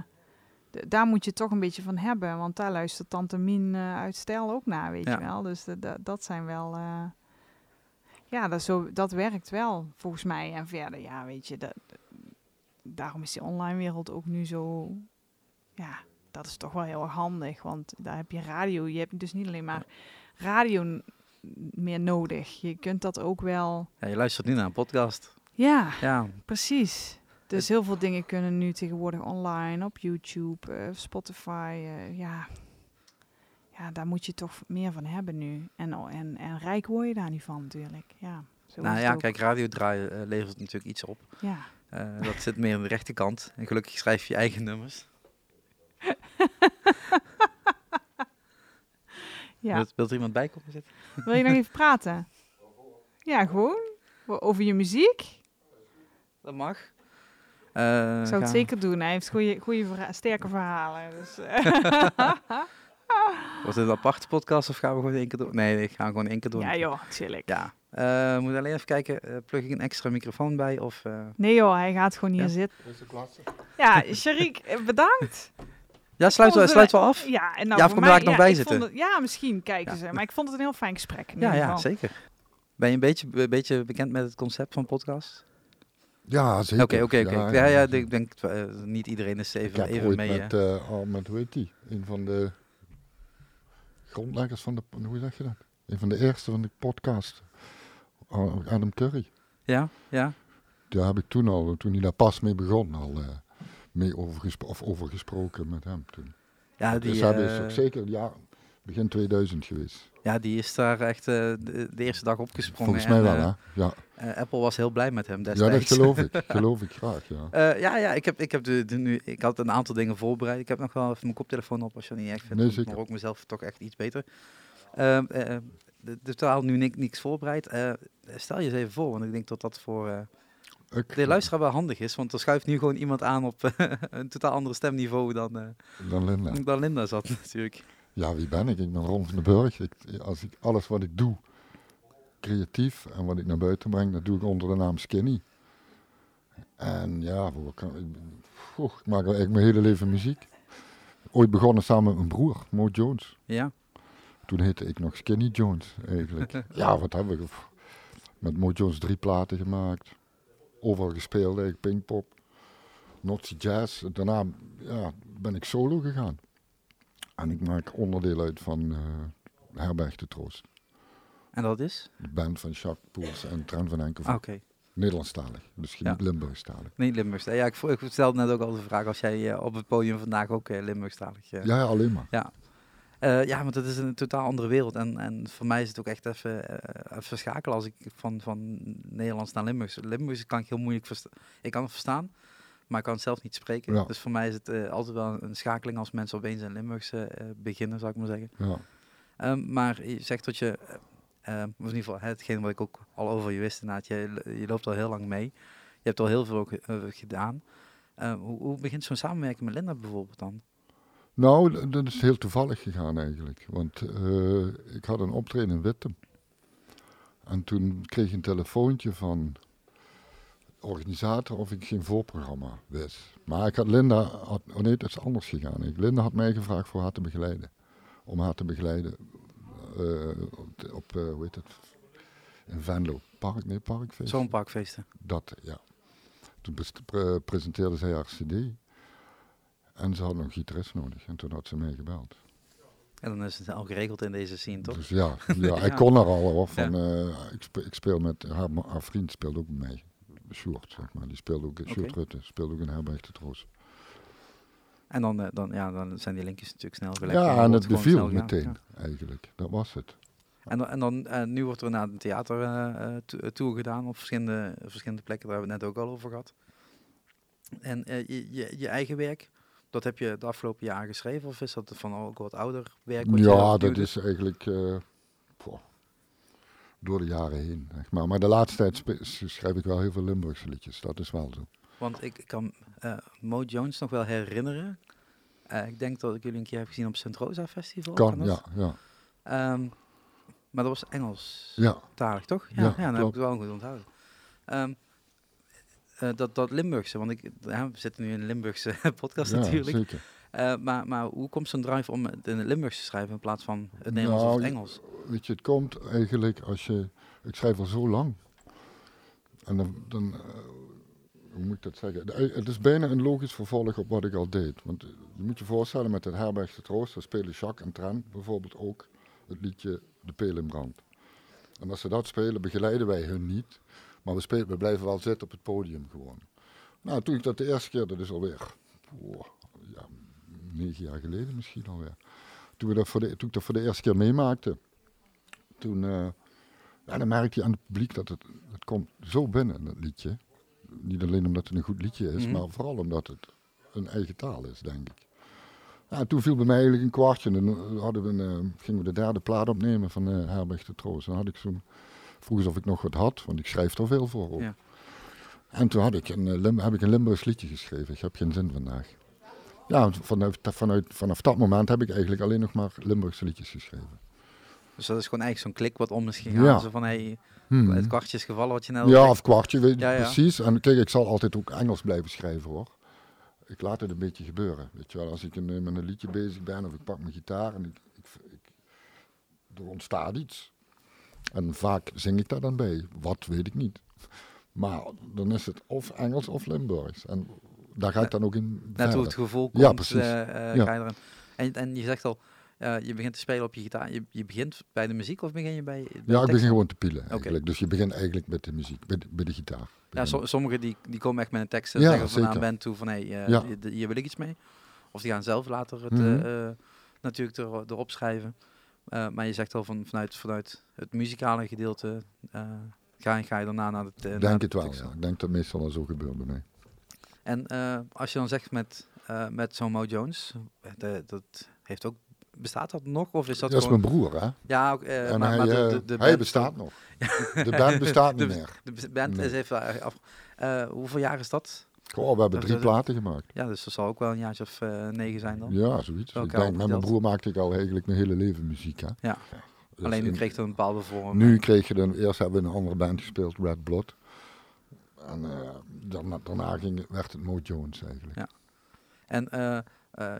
daar moet je toch een beetje van hebben. Want daar luistert Tante Mien eh, uit Stijl ook naar, weet Ja. je wel. Dus dat- dat- dat zijn wel... eh, ja, dat, zo, dat werkt wel, volgens mij. En verder, ja, weet je... Dat, daarom is die online wereld ook nu zo... Ja, dat is toch wel heel erg handig. Want daar heb je radio. Je hebt dus niet alleen maar radio meer nodig. Je kunt dat ook wel... Ja, je luistert nu naar een podcast. Ja, Ja, precies. Dus heel veel dingen kunnen nu tegenwoordig online, op YouTube, eh, Spotify. eh, ja. ja, daar moet je toch meer van hebben nu. En, en, en rijk word je daar niet van natuurlijk. Ja, zo nou ja, kijk, radio draaien eh, levert natuurlijk iets op. Ja. Dat zit meer aan de rechterkant. En gelukkig schrijf je eigen nummers. ja. Wilt, wilt er iemand bij komen zitten? Wil je nog even praten? Ja, gewoon. Over je muziek? Dat mag. Eh, Ik zou het zeker doen. Hij heeft goede, goede verha- sterke verhalen. Dus, eh. Was dit een aparte podcast of gaan we gewoon één keer doen? Nee, ik ga gewoon één keer doen. ja joh, chillig. Ja. Eh, we moeten alleen even kijken, eh, plug ik een extra microfoon bij of... eh, Nee joh, hij gaat gewoon hier Ja? zitten. Klasse. Ja, Sharik, eh, bedankt. Ja, sluit wel, sluit wel af. Ja, en nou Ja, voor kom daar nog bij ik zitten. vond het- ja, misschien kijken Ja. ze. Maar ik vond het een heel fijn gesprek. Ja, ja, zeker. Ben je een beetje, een beetje bekend met het concept van podcast? Ja, zeker. Oké, oké, oké. Ja, Ja, ja, ik denk, eh, niet iedereen is Ik even, heb even mee. met, al met, hoe heet die? Een van de grondleggers van de, hoe zeg je dat? Een van de eerste van de podcast. Al- Adam Curry. ja, ja. Daar heb ik toen al, toen hij daar pas mee begon, al eh, mee over, of over gesproken met hem toen. Ja, die, dus dat is eh, ook zeker ja, begin 2000 geweest. ja, die is daar echt eh, de, de eerste dag opgesprongen. Volgens mij en, wel, eh, hè? Ja, Apple was heel blij met hem ja destijds. dat geloof ik. geloof ik graag, ja. Ja, ja, ik heb, ik heb de, de nu, ik had een aantal dingen voorbereid. Ik heb nog wel even mijn koptelefoon op als je dat niet echt vindt. Nee, zeker. Maar ook mezelf toch echt iets beter. Ehm eh, de, totaal nu niks, niks voorbereid. Stel je eens even voor, want ik denk dat dat voor Ik, de luisteraar wel handig is. Want er schuift nu gewoon iemand aan op eh, een totaal ander stemniveau dan, eh, Dan Linda. dan Linda zat natuurlijk. Ja, wie ben ik? Ik ben Ron van den Burg. Ik, als ik, alles wat ik doe, creatief en wat ik naar buiten breng, dat doe ik onder de naam Skinny. En ja, kan, ik, goh, ik maak eigenlijk mijn hele leven muziek. Ooit begonnen samen met mijn broer, Mo Jones. Ja, Toen heette ik nog Skinny Jones eigenlijk. ja, wat heb ik pff, met Mo Jones drie platen gemaakt. Overal gespeeld, eigenlijk Pinkpop, Nazi Jazz. Daarna ja, ben ik solo gegaan. En ik maak onderdeel uit van eh Herberg de Troost. en dat is? De band van Jacques Poels en Trent van Enkel. Oké, Nederlandstalig, dus Ja. niet Limburgstalig. niet Limburgs. Ja, ik, ik stelde net ook al de vraag als jij eh, op het podium vandaag ook uh, Limburgstalig... eh, Ja, ja, alleen maar. Eh, ja, want het is een totaal andere wereld. En, en voor mij is het ook echt even, even schakelen als ik van, van Nederlands naar Limburgs. Limburgs kan ik heel moeilijk verstaan. Ik kan het verstaan, maar ik kan het zelf niet spreken. Ja. Dus voor mij is het eh, altijd wel een schakeling als mensen opeens in Limburgs beginnen, zou ik maar zeggen. Ja. Ehm, maar je zegt dat je, eh, eh, of in ieder geval hetgeen wat ik ook al over je wist inderdaad, je, je loopt al heel lang mee. Je hebt al heel veel ook, gedaan. Eh, hoe, hoe begint zo'n samenwerking met Linda bijvoorbeeld dan? Nou, dat is heel toevallig gegaan eigenlijk. Want eh, ik had een optreden in Wittem. En toen kreeg ik een telefoontje van de organisator of ik geen voorprogramma wist. Maar ik had Linda, had, oh nee, is anders gegaan. Ik, Linda had mij gevraagd voor haar te begeleiden. Om haar te begeleiden eh, op, eh, hoe heet het, in Venlo. Park, nee, Parkfeest. Zo'n parkfeesten. Dat, ja. Toen pre- presenteerde zij haar cd. En ze hadden een gitarist nodig. En toen had ze mij gebeld. En dan is het al geregeld in deze scene, toch? Dus ja, ja, ik kon er al hoor. Van, eh, ik, speel, ik speel met haar, haar vriend speelt ook bij mij. Sjoerd, zeg maar. Die speelde ook, Sjoerd Rutte, speelde ook in Herberg de Troost. En dan, eh, dan, ja, dan zijn die linkjes natuurlijk snel gelegd. Ja, dan en het beviel meteen, Ja. eigenlijk. Dat was het. En, en dan, eh, nu wordt er naar een theater eh, eh, to- eh, tour gedaan op verschillende, verschillende plekken. Daar hebben we het net ook al over gehad. En eh, je, je, je eigen werk, dat heb je de afgelopen jaren geschreven? Of is dat van ook wat ouder werk? wat je Ja, dat is eigenlijk eh, poh, door de jaren heen. Zeg maar. maar de laatste tijd schrijf ik wel heel veel Limburgse liedjes. Dat is wel zo. Want ik kan eh, Mo Jones nog wel herinneren. Eh, ik denk dat ik jullie een keer heb gezien op Sint Rosa Festival. Kan, dat? ja, ja. Ehm, maar dat was Engels Ja, talig, toch? Ja, Ja, ja, dan heb ik wel goed onthouden. Ehm, eh, dat, dat Limburgse, want ik, ja, we zitten nu in een Limburgse podcast ja natuurlijk. zeker. Eh, maar, maar hoe komt zo'n drive om het in het Limburgs te schrijven in plaats van het Nederlands of Nou, het Engels? Weet je, het komt eigenlijk als je... Ik schrijf al zo lang. En dan... dan eh, hoe moet ik dat zeggen? De- Het is bijna een logisch vervolg op wat ik al deed. Want je moet je voorstellen, met het Herbergse Troost, daar spelen Jacques en Trent bijvoorbeeld ook het liedje De Peel in Brand. En als ze dat spelen, begeleiden wij hun niet. Maar we, spelen, we blijven wel zitten op het podium gewoon. Nou, toen ik dat de eerste keer, dat is alweer oh, ja, negen jaar geleden misschien alweer. Toen, we dat voor de, toen ik dat voor de eerste keer meemaakte, toen eh, ja, dan merkte je aan het publiek dat het, het komt zo binnen, dat liedje. Niet alleen omdat het een goed liedje is, Mhm. maar vooral omdat het een eigen taal is, denk ik. En toen viel bij mij eigenlijk een kwartje. En dan hadden we een, eh, gingen we de derde plaat opnemen van eh Herberg de Troost. Dan had ik zo'n, vroeg eens of ik nog wat had, want ik schrijf er veel voor op. Ja. En toen had ik een, eh, Lim- heb ik een Limburgs liedje geschreven. Ik heb geen zin vandaag. Ja, vanuit, vanuit, vanaf dat moment heb ik eigenlijk alleen nog maar Limburgse liedjes geschreven. Dus dat is gewoon eigenlijk zo'n klik wat om is gegaan. Ja. Zo van, hey, Hmm. het kwartje is gevallen wat je net Ja, of kwartje, weet je Ja, ja. precies. En kijk, ik zal altijd ook Engels blijven schrijven hoor. Ik laat het een beetje gebeuren. Weet je wel, als ik een, eh, met een liedje bezig ben of ik pak mijn gitaar en ik, ik, ik, er ontstaat iets. En vaak zing ik daar dan bij. Wat weet ik niet. Maar dan is het of Engels of Limburgs. En daar ga ik dan ook in Net verder. hoe het gevoel komt, Ja, precies. eh, eh, Ja. ga je erin. En, en je zegt al, je begint te spelen op je gitaar. Je, je begint bij de muziek of begin je bij, Ja, ik begin gewoon te pielen eigenlijk. Dus je begint eigenlijk met de muziek, bij de, bij de gitaar. Ja, so- sommigen die, die komen echt met een tekst en Ja, zeggen van aan zeker. band toe van hey, eh, Ja. hier- wil ik iets mee. Of die gaan zelf later het Mhm. natuurlijk er, erop schrijven. Eh, maar je zegt al van, vanuit, vanuit het muzikale gedeelte eh, ga, je- ga je daarna naar het eh, naar denk de het wel, ja. Ik denk dat meestal al zo gebeurt bij mij. En als je dan zegt met, met zo'n Mo Jones, de- dat heeft ook, bestaat dat nog? Of is dat, Dat is gewoon... mijn broer, hè? Ja, ook, en maar, hij, maar de, de, de hij band- bestaat nog. De band bestaat niet meer. De band Nee. is even af. hoeveel jaar is dat? Goh, we hebben drie platen gemaakt. Ja, dus dat zal ook wel een jaartje of eh, negen zijn dan. Ja, zoiets. Ik denk, met mijn broer maakte ik al eigenlijk mijn hele leven muziek, hè? Ja. Dus Alleen nu in- kreeg het een bepaalde vorm. Nu kreeg je dan, eerst hebben we een andere band gespeeld, Red Blood. En eh, daarna, daarna ging, werd het Mo Jones eigenlijk. Ja. En eh,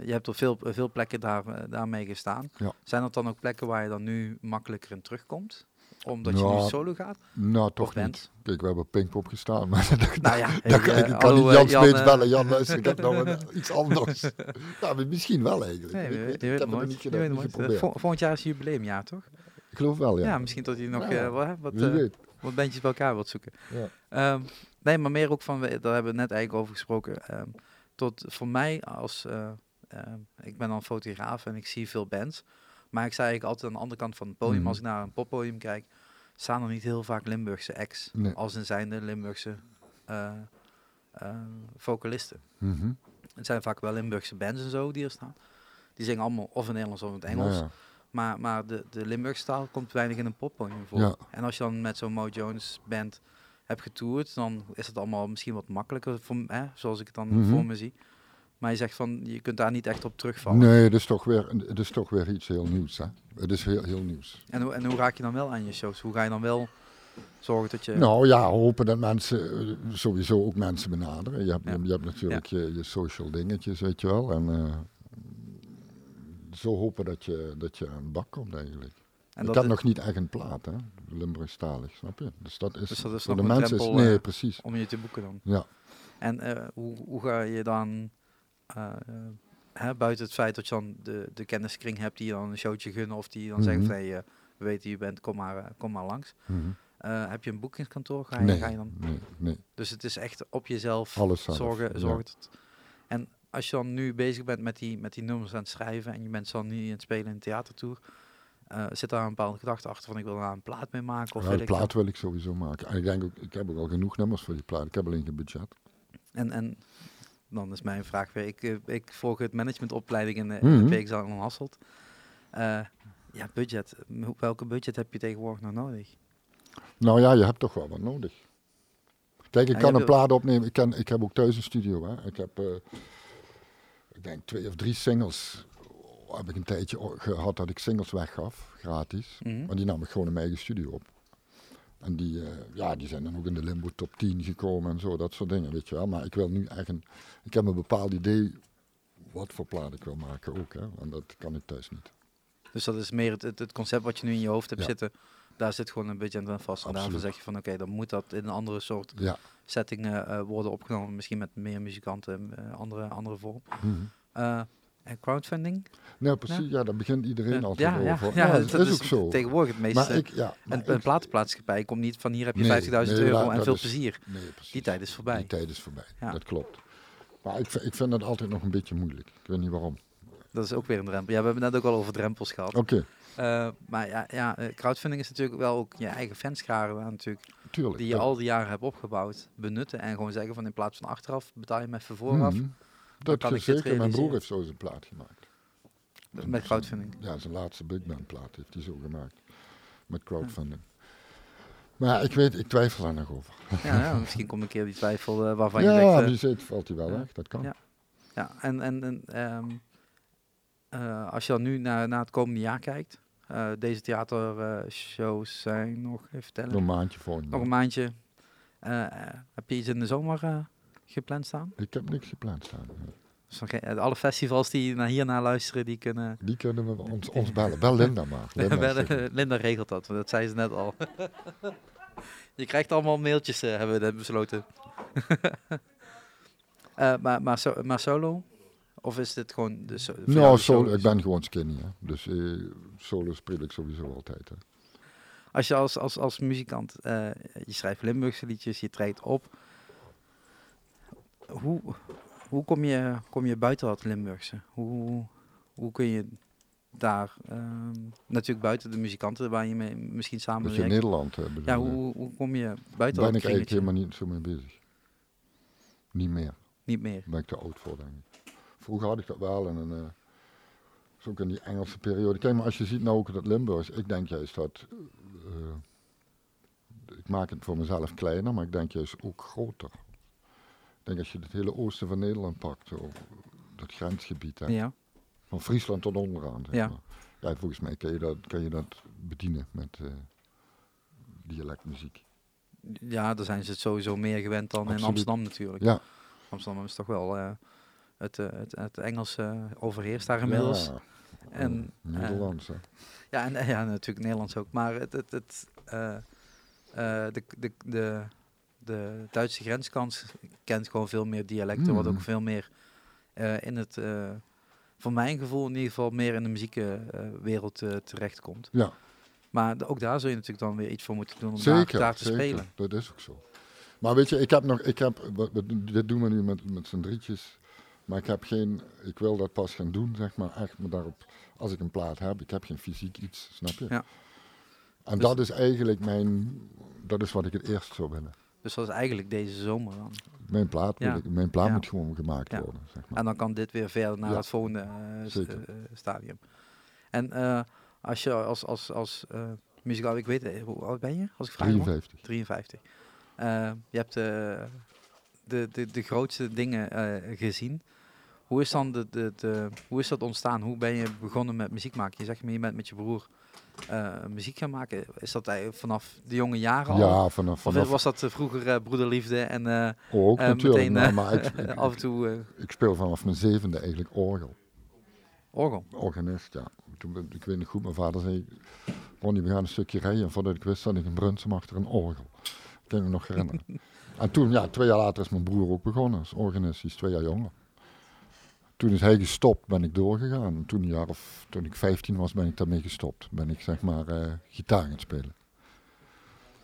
je hebt op veel, veel plekken daar, daarmee gestaan. Ja. Zijn dat dan ook plekken waar je dan nu makkelijker in terugkomt? Omdat je Nou, nu solo gaat? Nou, toch niet. Kijk, we hebben op Pinkpop gestaan, maar dat, Nou ja, dat, hey, ik eh, kan niet eh, Jan Jan, Smeets eh, bellen. Jan, luister, ik heb nou een- iets anders. maar misschien wel eigenlijk. Nee, ik, je weet, ik je weet heb niet Je gedaan, niet geprobeerd. Vol- volgend jaar is jubileumjaar, toch? Ik geloof wel, ja. Ja, misschien dat je nog Ja, ja. eh, wat, wat, eh, bandjes bij elkaar wilt zoeken. Ja. Ehm, nee, maar meer ook van, daar hebben we net eigenlijk over gesproken. ehm, tot voor mij als, eh, ehm, ik ben dan fotograaf en ik zie veel bands. Maar ik sta eigenlijk altijd aan de andere kant van het podium. Mhm. Als ik naar een poppodium kijk, staan er niet heel vaak Limburgse acts. Nee. Als in zijnde Limburgse eh, eh, vocalisten. Mhm. Het zijn vaak wel Limburgse bands en zo die er staan. Die zingen allemaal of in Nederlands of in het Engels. Ja. Maar, maar de, de Limburgse taal komt weinig in een poppodium voor. Ja. En als je dan met zo'n Mo Jones band hebt getoerd, dan is het allemaal misschien wat makkelijker, voor, hè, zoals ik het dan Mhm. voor me zie. Maar je zegt van, je kunt daar niet echt op terugvallen. Nee, het is, toch weer, het is toch weer iets heel nieuws. Hè? Het is heel, heel nieuws. En, hoe, en hoe raak je dan wel aan je shows? Hoe ga je dan wel zorgen dat je... Nou ja, hopen dat mensen eh, sowieso ook mensen benaderen. Je hebt, Ja. je hebt natuurlijk je, je social dingetjes, weet je wel. En eh, zo hopen dat je, dat je aan de bak komt eigenlijk. en ik heb nog niet echt een plaat, hè. Limburgstalig, snap je? Dus dat is, Dus dat is voor nog de mensen is... Nee, eh, precies. Om je te boeken dan. Ja. En hoe, hoe ga je dan... eh, eh, hè, buiten het feit dat je dan de, de kenniskring hebt die je dan een showtje gunnen of die dan zeggen Mhm. van hey, eh, we weten wie je bent, kom maar, kom maar langs. Mhm. Heb je een boekingskantoor? Ga je, nee, ga je dan? nee, nee, Dus het is echt op jezelf alles zelf. zorgen. ja. zorgen En als je dan nu bezig bent met die, met die nummers aan het schrijven en je bent dan nu aan het spelen in een theatertour, eh, zit daar een bepaalde gedachte achter van ik wil daar een plaat mee maken? Of Ja, wil ik plaat wil ik sowieso maken. En ik denk ook, ik heb ook al genoeg nummers voor die plaat. Ik heb alleen geen budget. En, en dan is mijn vraag weer, ik, eh, ik volg het managementopleiding in, de- Mhm. in de in Hasselt. Eh, ja, budget. Welke budget heb je tegenwoordig nog nodig? Nou ja, je hebt toch wel wat nodig. Kijk, ik kan een plaat opnemen. Ik, kan, ik heb ook thuis een studio. Hè. Ik heb, ik denk, twee of drie singles. Heb ik een tijdje gehad dat ik singles weggaf, gratis. Mhm. Maar die nam ik gewoon in mijn eigen studio op. En die, eh, ja, die zijn dan ook in de Limbo top 10 gekomen en zo, dat soort dingen, weet je wel. Maar ik wil nu echt een, ik heb een bepaald idee wat voor plaat ik wil maken ook, hè. En dat kan ik thuis niet. Dus dat is meer het, het, het concept wat je nu in je hoofd hebt Ja. zitten. Daar zit gewoon een beetje aan vast. En daarvoor zeg je van oké, dan moet dat in een andere soort Ja. setting eh, worden opgenomen. Misschien met meer muzikanten, eh, andere, andere vorm. En crowdfunding? Nou, precies, ja, daar begint iedereen altijd ja, ja, over. ja, Ja, dat, is ook zo. Tegenwoordig het meeste. Maar ik, een, een ik- komt niet van hier heb je Nee, 50.000 nee, euro dat- en dat veel is- plezier. Nee, precies. Die tijd is voorbij. Die tijd is voorbij, dat klopt. Maar ik, ik vind dat altijd nog een beetje moeilijk. Ik weet niet waarom. Dat is ook weer een drempel. Ja, we hebben het net ook al over drempels gehad. Oké, Eh, maar ja, ja, eh, crowdfunding is natuurlijk wel ook je eigen fanscharen natuurlijk, tuurlijk. die je dat- al die jaren hebt opgebouwd, benutten en gewoon zeggen van in plaats van achteraf betaal je me even vooraf Mhm. Dat kan is ik zeker. Mijn broer heeft zo zijn plaat gemaakt. met crowdfunding. Ja, zijn laatste Big Band plaat heeft hij zo gemaakt. Met crowdfunding. Maar ja, ik weet, ik twijfel daar nog over. Ja, ja, misschien komt een keer die twijfel eh, waarvan je ja, denkt... eh, wie zit, valt hij wel ja. weg. Dat kan. Ja. Ja, en, en, en ehm, eh, als je dan nu naar, naar het komende jaar kijkt, eh, deze theatershows zijn nog, even Nog tellen, een maandje voor. nog een maandje. Eh, eh, heb je iets in de zomer eh, gepland staan? Ik heb niks gepland staan. Dus alle festivals die naar hierna luisteren, die kunnen... Die kunnen we ons, ons bellen. Bel Linda maar. Linda, regelt dat, want dat zei ze net al. je krijgt allemaal mailtjes, eh, hebben we net besloten. Eh, maar, maar, so- maar solo? Of is dit gewoon de so nou, solo, ik ben gewoon skinny. Hè. Dus eh, solo speel ik sowieso altijd. Hè. Als je als, als, als muzikant, je schrijft Limburgse liedjes, je treedt op. Hoe, hoe kom, je, kom je buiten dat Limburgse? Hoe, hoe kun je daar, ehm, natuurlijk buiten de muzikanten waar je mee misschien Dus in samenwerkt. Nederland eh, bedoel Ja, hoe, hoe kom je buiten ben dat ik eigenlijk helemaal niet zo mee bezig. Niet meer. Niet meer. Daar ben ik te oud voor, denk ik. Vroeger had ik dat wel en een, eh, is ook in die Engelse periode. Kijk, maar als je ziet nou ook dat Limburgs, ik denk juist dat, eh, ik maak het voor mezelf kleiner, maar ik denk juist ook groter. Ik denk als je het hele oosten van Nederland pakt, zo, dat grensgebied, hè, Ja. van Friesland tot onderaan. Zeg Ja. maar. ja, volgens mij kan je dat, kan je dat bedienen met eh, dialectmuziek. ja, daar zijn ze het sowieso meer gewend dan in. Amsterdam natuurlijk. Ja. Amsterdam is toch wel, eh, het, eh, het, het Engels eh, overheerst daar inmiddels. Ja, En, Nederlands. Ja, en, ja, natuurlijk Nederlands ook. Maar het, het, het, de, de, de, de Duitse grenskant kent gewoon veel meer dialecten. Wat ook veel meer eh, in het, eh, voor mijn gevoel in ieder geval, meer in de muziekwereld eh terechtkomt. Ja. Maar ook daar zul je natuurlijk dan weer iets voor moeten doen om Zeker, daar, te zeker. spelen. Dat is ook zo. Maar weet je, ik heb nog, ik heb, dit doen we nu met, met z'n drietjes. Maar ik heb geen, ik wil dat pas gaan doen, zeg maar, echt me daarop, als ik een plaat heb, ik heb geen fysiek iets, snap je? Ja. En Dus- dat is eigenlijk mijn, dat is wat ik het eerst zou willen. Dus dat is eigenlijk deze zomer dan. Mijn plaat, Ja. ik, mijn plaat Ja. moet gewoon gemaakt Ja. worden, zeg maar. En dan kan dit weer verder naar het volgende eh, Zeker. eh, stadium. En eh, als je als, als, als eh muzikaal, ik weet, eh, hoe oud ben je? Als ik vraag mag? 53. 53. Eh, je hebt eh, de, de, de grootste dingen eh, gezien. Hoe is, dan de, de, de, hoe is dat ontstaan? Hoe ben je begonnen met muziek maken? Je zegt me, je bent met je broer eh, muziek gaan maken. Is dat vanaf de jonge jaren al? Ja, vanaf, Of vanaf was dat eh, vroeger eh, broederliefde en oh, ook natuurlijk, meteen maar, maar ik, ik, af en toe ik speel vanaf mijn zevende eigenlijk orgel. orgel? organist, ja. Toen, ik weet niet goed, mijn vader zei, Ronnie, we gaan een stukje rijden. En voordat ik wist, zat ik in Brunsum achter een orgel. Ik kan me nog herinneren. en toen, ja, twee jaar later is mijn broer ook begonnen als organist. Die is twee jaar jonger. Toen is hij gestopt, ben ik doorgegaan. Toen, jaar of, toen ik 15 was, ben ik daarmee gestopt. Ben ik zeg maar eh, gitaar gaan spelen.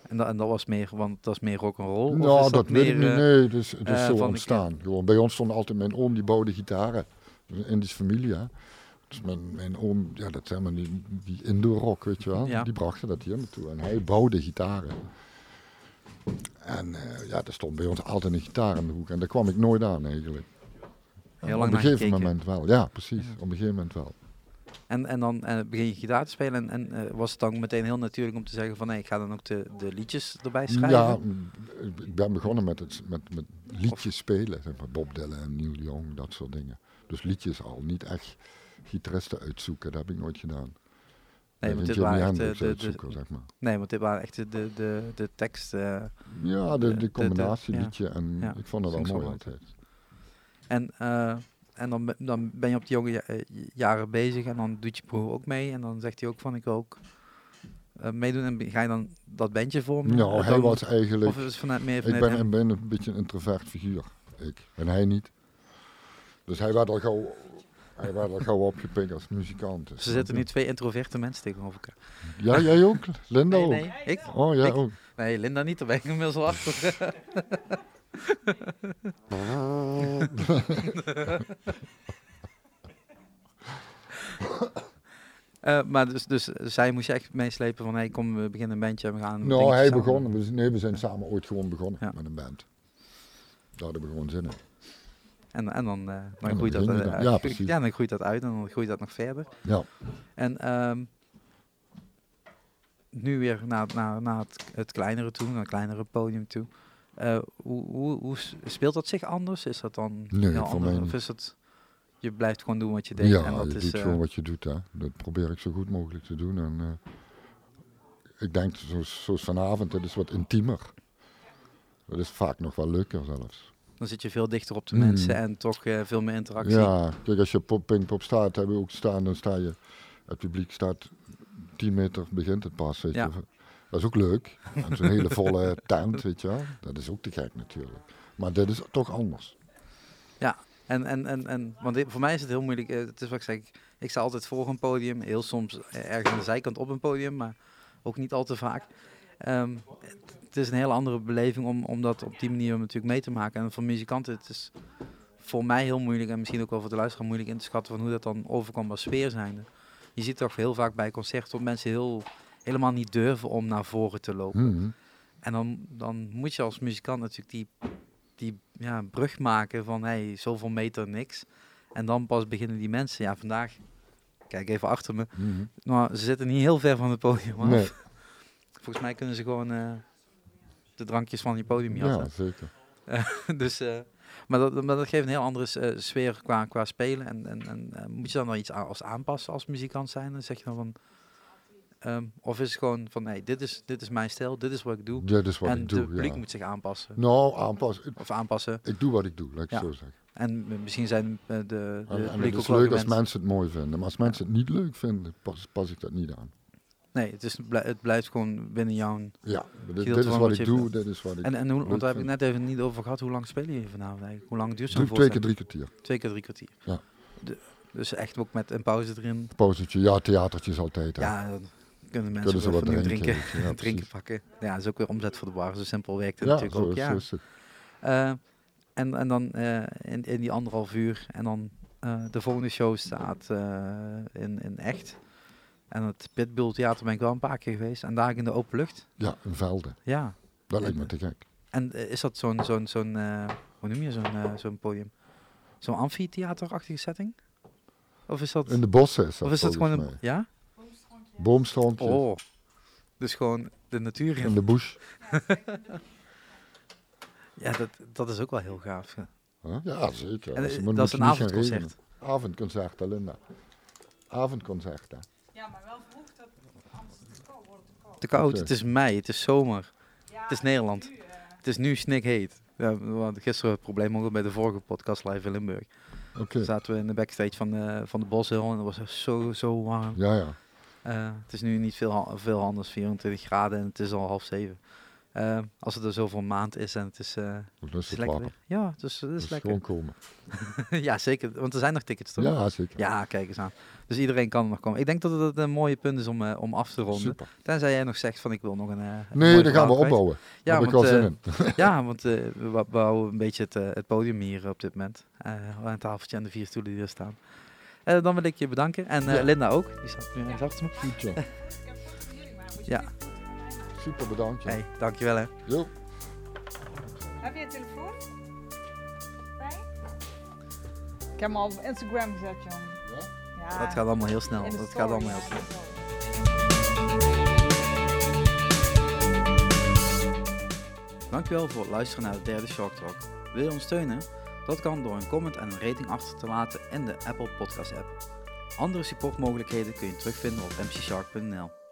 En, dat, en dat was meer, want dat is meer rock'n'roll? of Nou, is dat, weet ik meer, niet. eh, Nee, het is, het is eh, zo ontstaan. Gewoon, bij ons stond altijd mijn oom, die bouwde gitaren. Indische familie, hè. Dus mijn, mijn oom, ja, dat zijn maar die, die indoor rock, weet je wel. Ja. Die brachten dat hier naartoe. En hij bouwde gitaren. En ja, er stond bij ons altijd een gitaar in de hoek. En daar kwam ik nooit aan eigenlijk. Heel lang op een gegeven gekeken. moment wel. Ja, precies. Op een gegeven moment wel. En, en dan eh, begin je gitaar te spelen en, en eh, was het dan meteen heel natuurlijk om te zeggen van nee, ik ga dan ook de, de liedjes erbij schrijven? Ja, ik ben begonnen met, het, met, met liedjes spelen. Zeg maar Bob Dylan en Neil Young, dat soort dingen. Dus liedjes al, niet echt gitaristen uitzoeken. Dat heb ik nooit gedaan. nee, En want dit waren echt de, de, zeg maar. nee, want dit waren echt de, de, de, tekst. eh, Ja, de- de, de- de combinatie de- ja. liedje en Ja, ik vond het wel mooi altijd. En eh, en dan, ben- dan ben je op die jonge ja- eh, jaren bezig en dan doet je broer ook mee en dan zegt hij ook van ik wil ook eh, meedoen en ga je dan dat bandje vormen? Nou, hij was eigenlijk... Of is het vanuit meer Ik vanuit ben, hem? ben een beetje een introvert figuur. Ik. En hij niet. Dus hij werd al gauw, hij werd al gauw opgepikt als muzikant. Dus Ze zitten nu twee introverte mensen tegenover elkaar. Ja, jij ook? Linda Nee, ook? nee, ik? Oh, jij Ik? ook. Nee, Linda niet, daar ben ik inmiddels al achter. Eh, maar dus, dus zij moest je echt meeslepen van, hey, kom, we beginnen een bandje en we gaan Nou, hij samen begon. We, nee, we zijn samen ooit gewoon begonnen Ja. met een band. Daar hadden we gewoon zin in. En, en dan, dan dan groeit dat, eh, dan. Ja, groeit- precies. ja, dan groeit dat uit en dan groeit dat nog verder. Ja. En ehm, nu weer naar, naar, naar het, het kleinere toe, naar het kleinere podium toe. Eh, hoe, hoe, hoe s- speelt dat zich anders? Is dat dan Nee, heel anders? mij Of is het, je blijft gewoon doen wat je deed? Ja, en dat je is, doet eh, gewoon wat je doet. Hè. Dat probeer ik zo goed mogelijk te doen. En, eh, ik denk, zoals, zoals vanavond, het is wat intiemer. Dat is vaak nog wel leuker zelfs. dan zit je veel dichter op de Mm. mensen en toch veel meer interactie. Ja, kijk, als je op Pinkpop staat, hebben we ook staan, dan sta je, het publiek staat 10 meter, begint het pas, weet Ja. je. Dat is ook leuk. Zo'n hele volle tent, weet je wel. Dat is ook te gek natuurlijk. Maar dit is toch anders. En, en, en, en want voor mij is het heel moeilijk. eh, het is wat ik zeg, ik- sta altijd voor een podium. Heel soms ergens aan de zijkant op een podium, maar ook niet al te vaak. Ehm, het, het is een hele andere beleving om, om dat op die manier natuurlijk mee te maken. En voor muzikanten, het is voor mij heel moeilijk en misschien ook wel voor de luisteraar moeilijk in te schatten van hoe dat dan overkomt als sfeer zijnde. Je ziet toch heel vaak bij concerten dat mensen heel, helemaal niet durven om naar voren te lopen. Mhm. En dan, dan moet je als muzikant natuurlijk die, die ja, brug maken van hey, zoveel meter niks. En dan pas beginnen die mensen. Ja, vandaag, kijk even achter me. Mhm. Nou, ze zitten niet heel ver van het podium af. Nee. Volgens mij kunnen ze gewoon eh, de drankjes van je podium Ja, jatten. zeker. dus, eh, maar, dat, maar dat geeft een heel andere eh, sfeer qua, qua spelen. En, en, en moet je dan wel iets als aanpassen als muzikant zijn? Dan zeg je dan van... ehm, of is het gewoon van, nee, dit is, dit is mijn stijl, dit is wat ik doe. Dat is wat en ik doe, publiek ja. moet zich aanpassen. Nou, aanpassen. Of aanpassen. ik doe wat ik doe, laat ik Ja. zo zeggen. En misschien zijn eh, de, de En, en publiek het ook is leuk als mensen het mooi vinden. Maar als mensen het niet leuk vinden, pas, pas ik dat niet aan. Nee, het, is, het blijft gewoon binnen jouw... Ja, dit, dit is wat ik je doe, dit is wat ik En, en hoe, want daar heb ik net even niet over gehad. Hoe lang spelen jullie vanavond eigenlijk? Hoe lang duurt zo'n twee keer drie kwartier. Twee keer drie kwartier. Ja. De- dus echt ook met een pauze erin. Pauzetje, ja, theatertjes altijd. hè. Ja, kunnen mensen Kunnen ze wat drinken. drinken, ja, drinken pakken. Ja, dat is ook weer omzet voor de bar. Zo simpel werkt het Ja, natuurlijk zo ook. Ja. zo. Eh, en, en dan eh, in, in die anderhalf uur. En dan eh, de volgende show staat in, in echt. En het Pitbull Theater ben ik wel een paar keer geweest. En daar in de open lucht. Ja, in velden. Ja. Dat lijkt me te gek. En is dat zo'n, zo'n, zo'n hoe noem je zo'n, zo'n podium? Zo'n amfitheaterachtige setting? Of is dat, In de bossen is dat of is dat gewoon een, ja? Boomstrompjes. Oh. Dus gewoon de natuur in. In de bush. Ja, dat, dat is ook wel heel gaaf. ja. Huh? Ja, zeker. En, eh, dat is een je niet gaan avondconcert. Avondconcert, Linda. Avondconcert, hè. Ja, maar wel vroeg dat anders te koud wordt. Te koud. Te koud, Oké. het is mei, het is zomer. Ja, Het is Nederland. nu, eh, Het is nu snikheet. Ja, we hadden gisteren het probleem ook bij de vorige podcast live in Limburg. Oké. Zaten we in de backstage van de, van de en het was zo, zo warm. Ja, ja. Eh, het is nu niet veel, veel anders, 24 graden en het is al half zeven. Eh, als het er zoveel maand is en het is, eh, het is is lekker weer. Ja, dus het is Dus lekker. gewoon komen. ja, zeker. Want er zijn nog tickets, toch? Ja, zeker. Ja, kijk eens aan. Dus iedereen kan er nog komen. Ik denk dat het een mooie punt is om, eh, om af te ronden. Super. Tenzij jij nog zegt van ik wil nog een. eh, een Nee, dat gaan we opbouwen. Ja, Daar heb ik want, wel zin in. ja, want eh, we, we bouwen een beetje het, het podium hier op dit moment. Eh aan het tafeltje en de vier stoelen die er staan. Eh, dan wil ik je bedanken. En eh, Ja. Linda ook. Die staat nu eens achter me. Goed. Ja, Super bedankt. Ja. hey, dankjewel hè. Jo. Heb je een telefoon? Bij? Ik heb hem al op Instagram gezet, John. Ja? Ja. Dat gaat allemaal heel snel. Dat story, gaat allemaal heel snel. Dankjewel voor het luisteren naar de derde Shark Talk. Wil je ons steunen? Dat kan door een comment en een rating achter te laten in de Apple Podcast app. Andere supportmogelijkheden kun je terugvinden op mcshark.nl.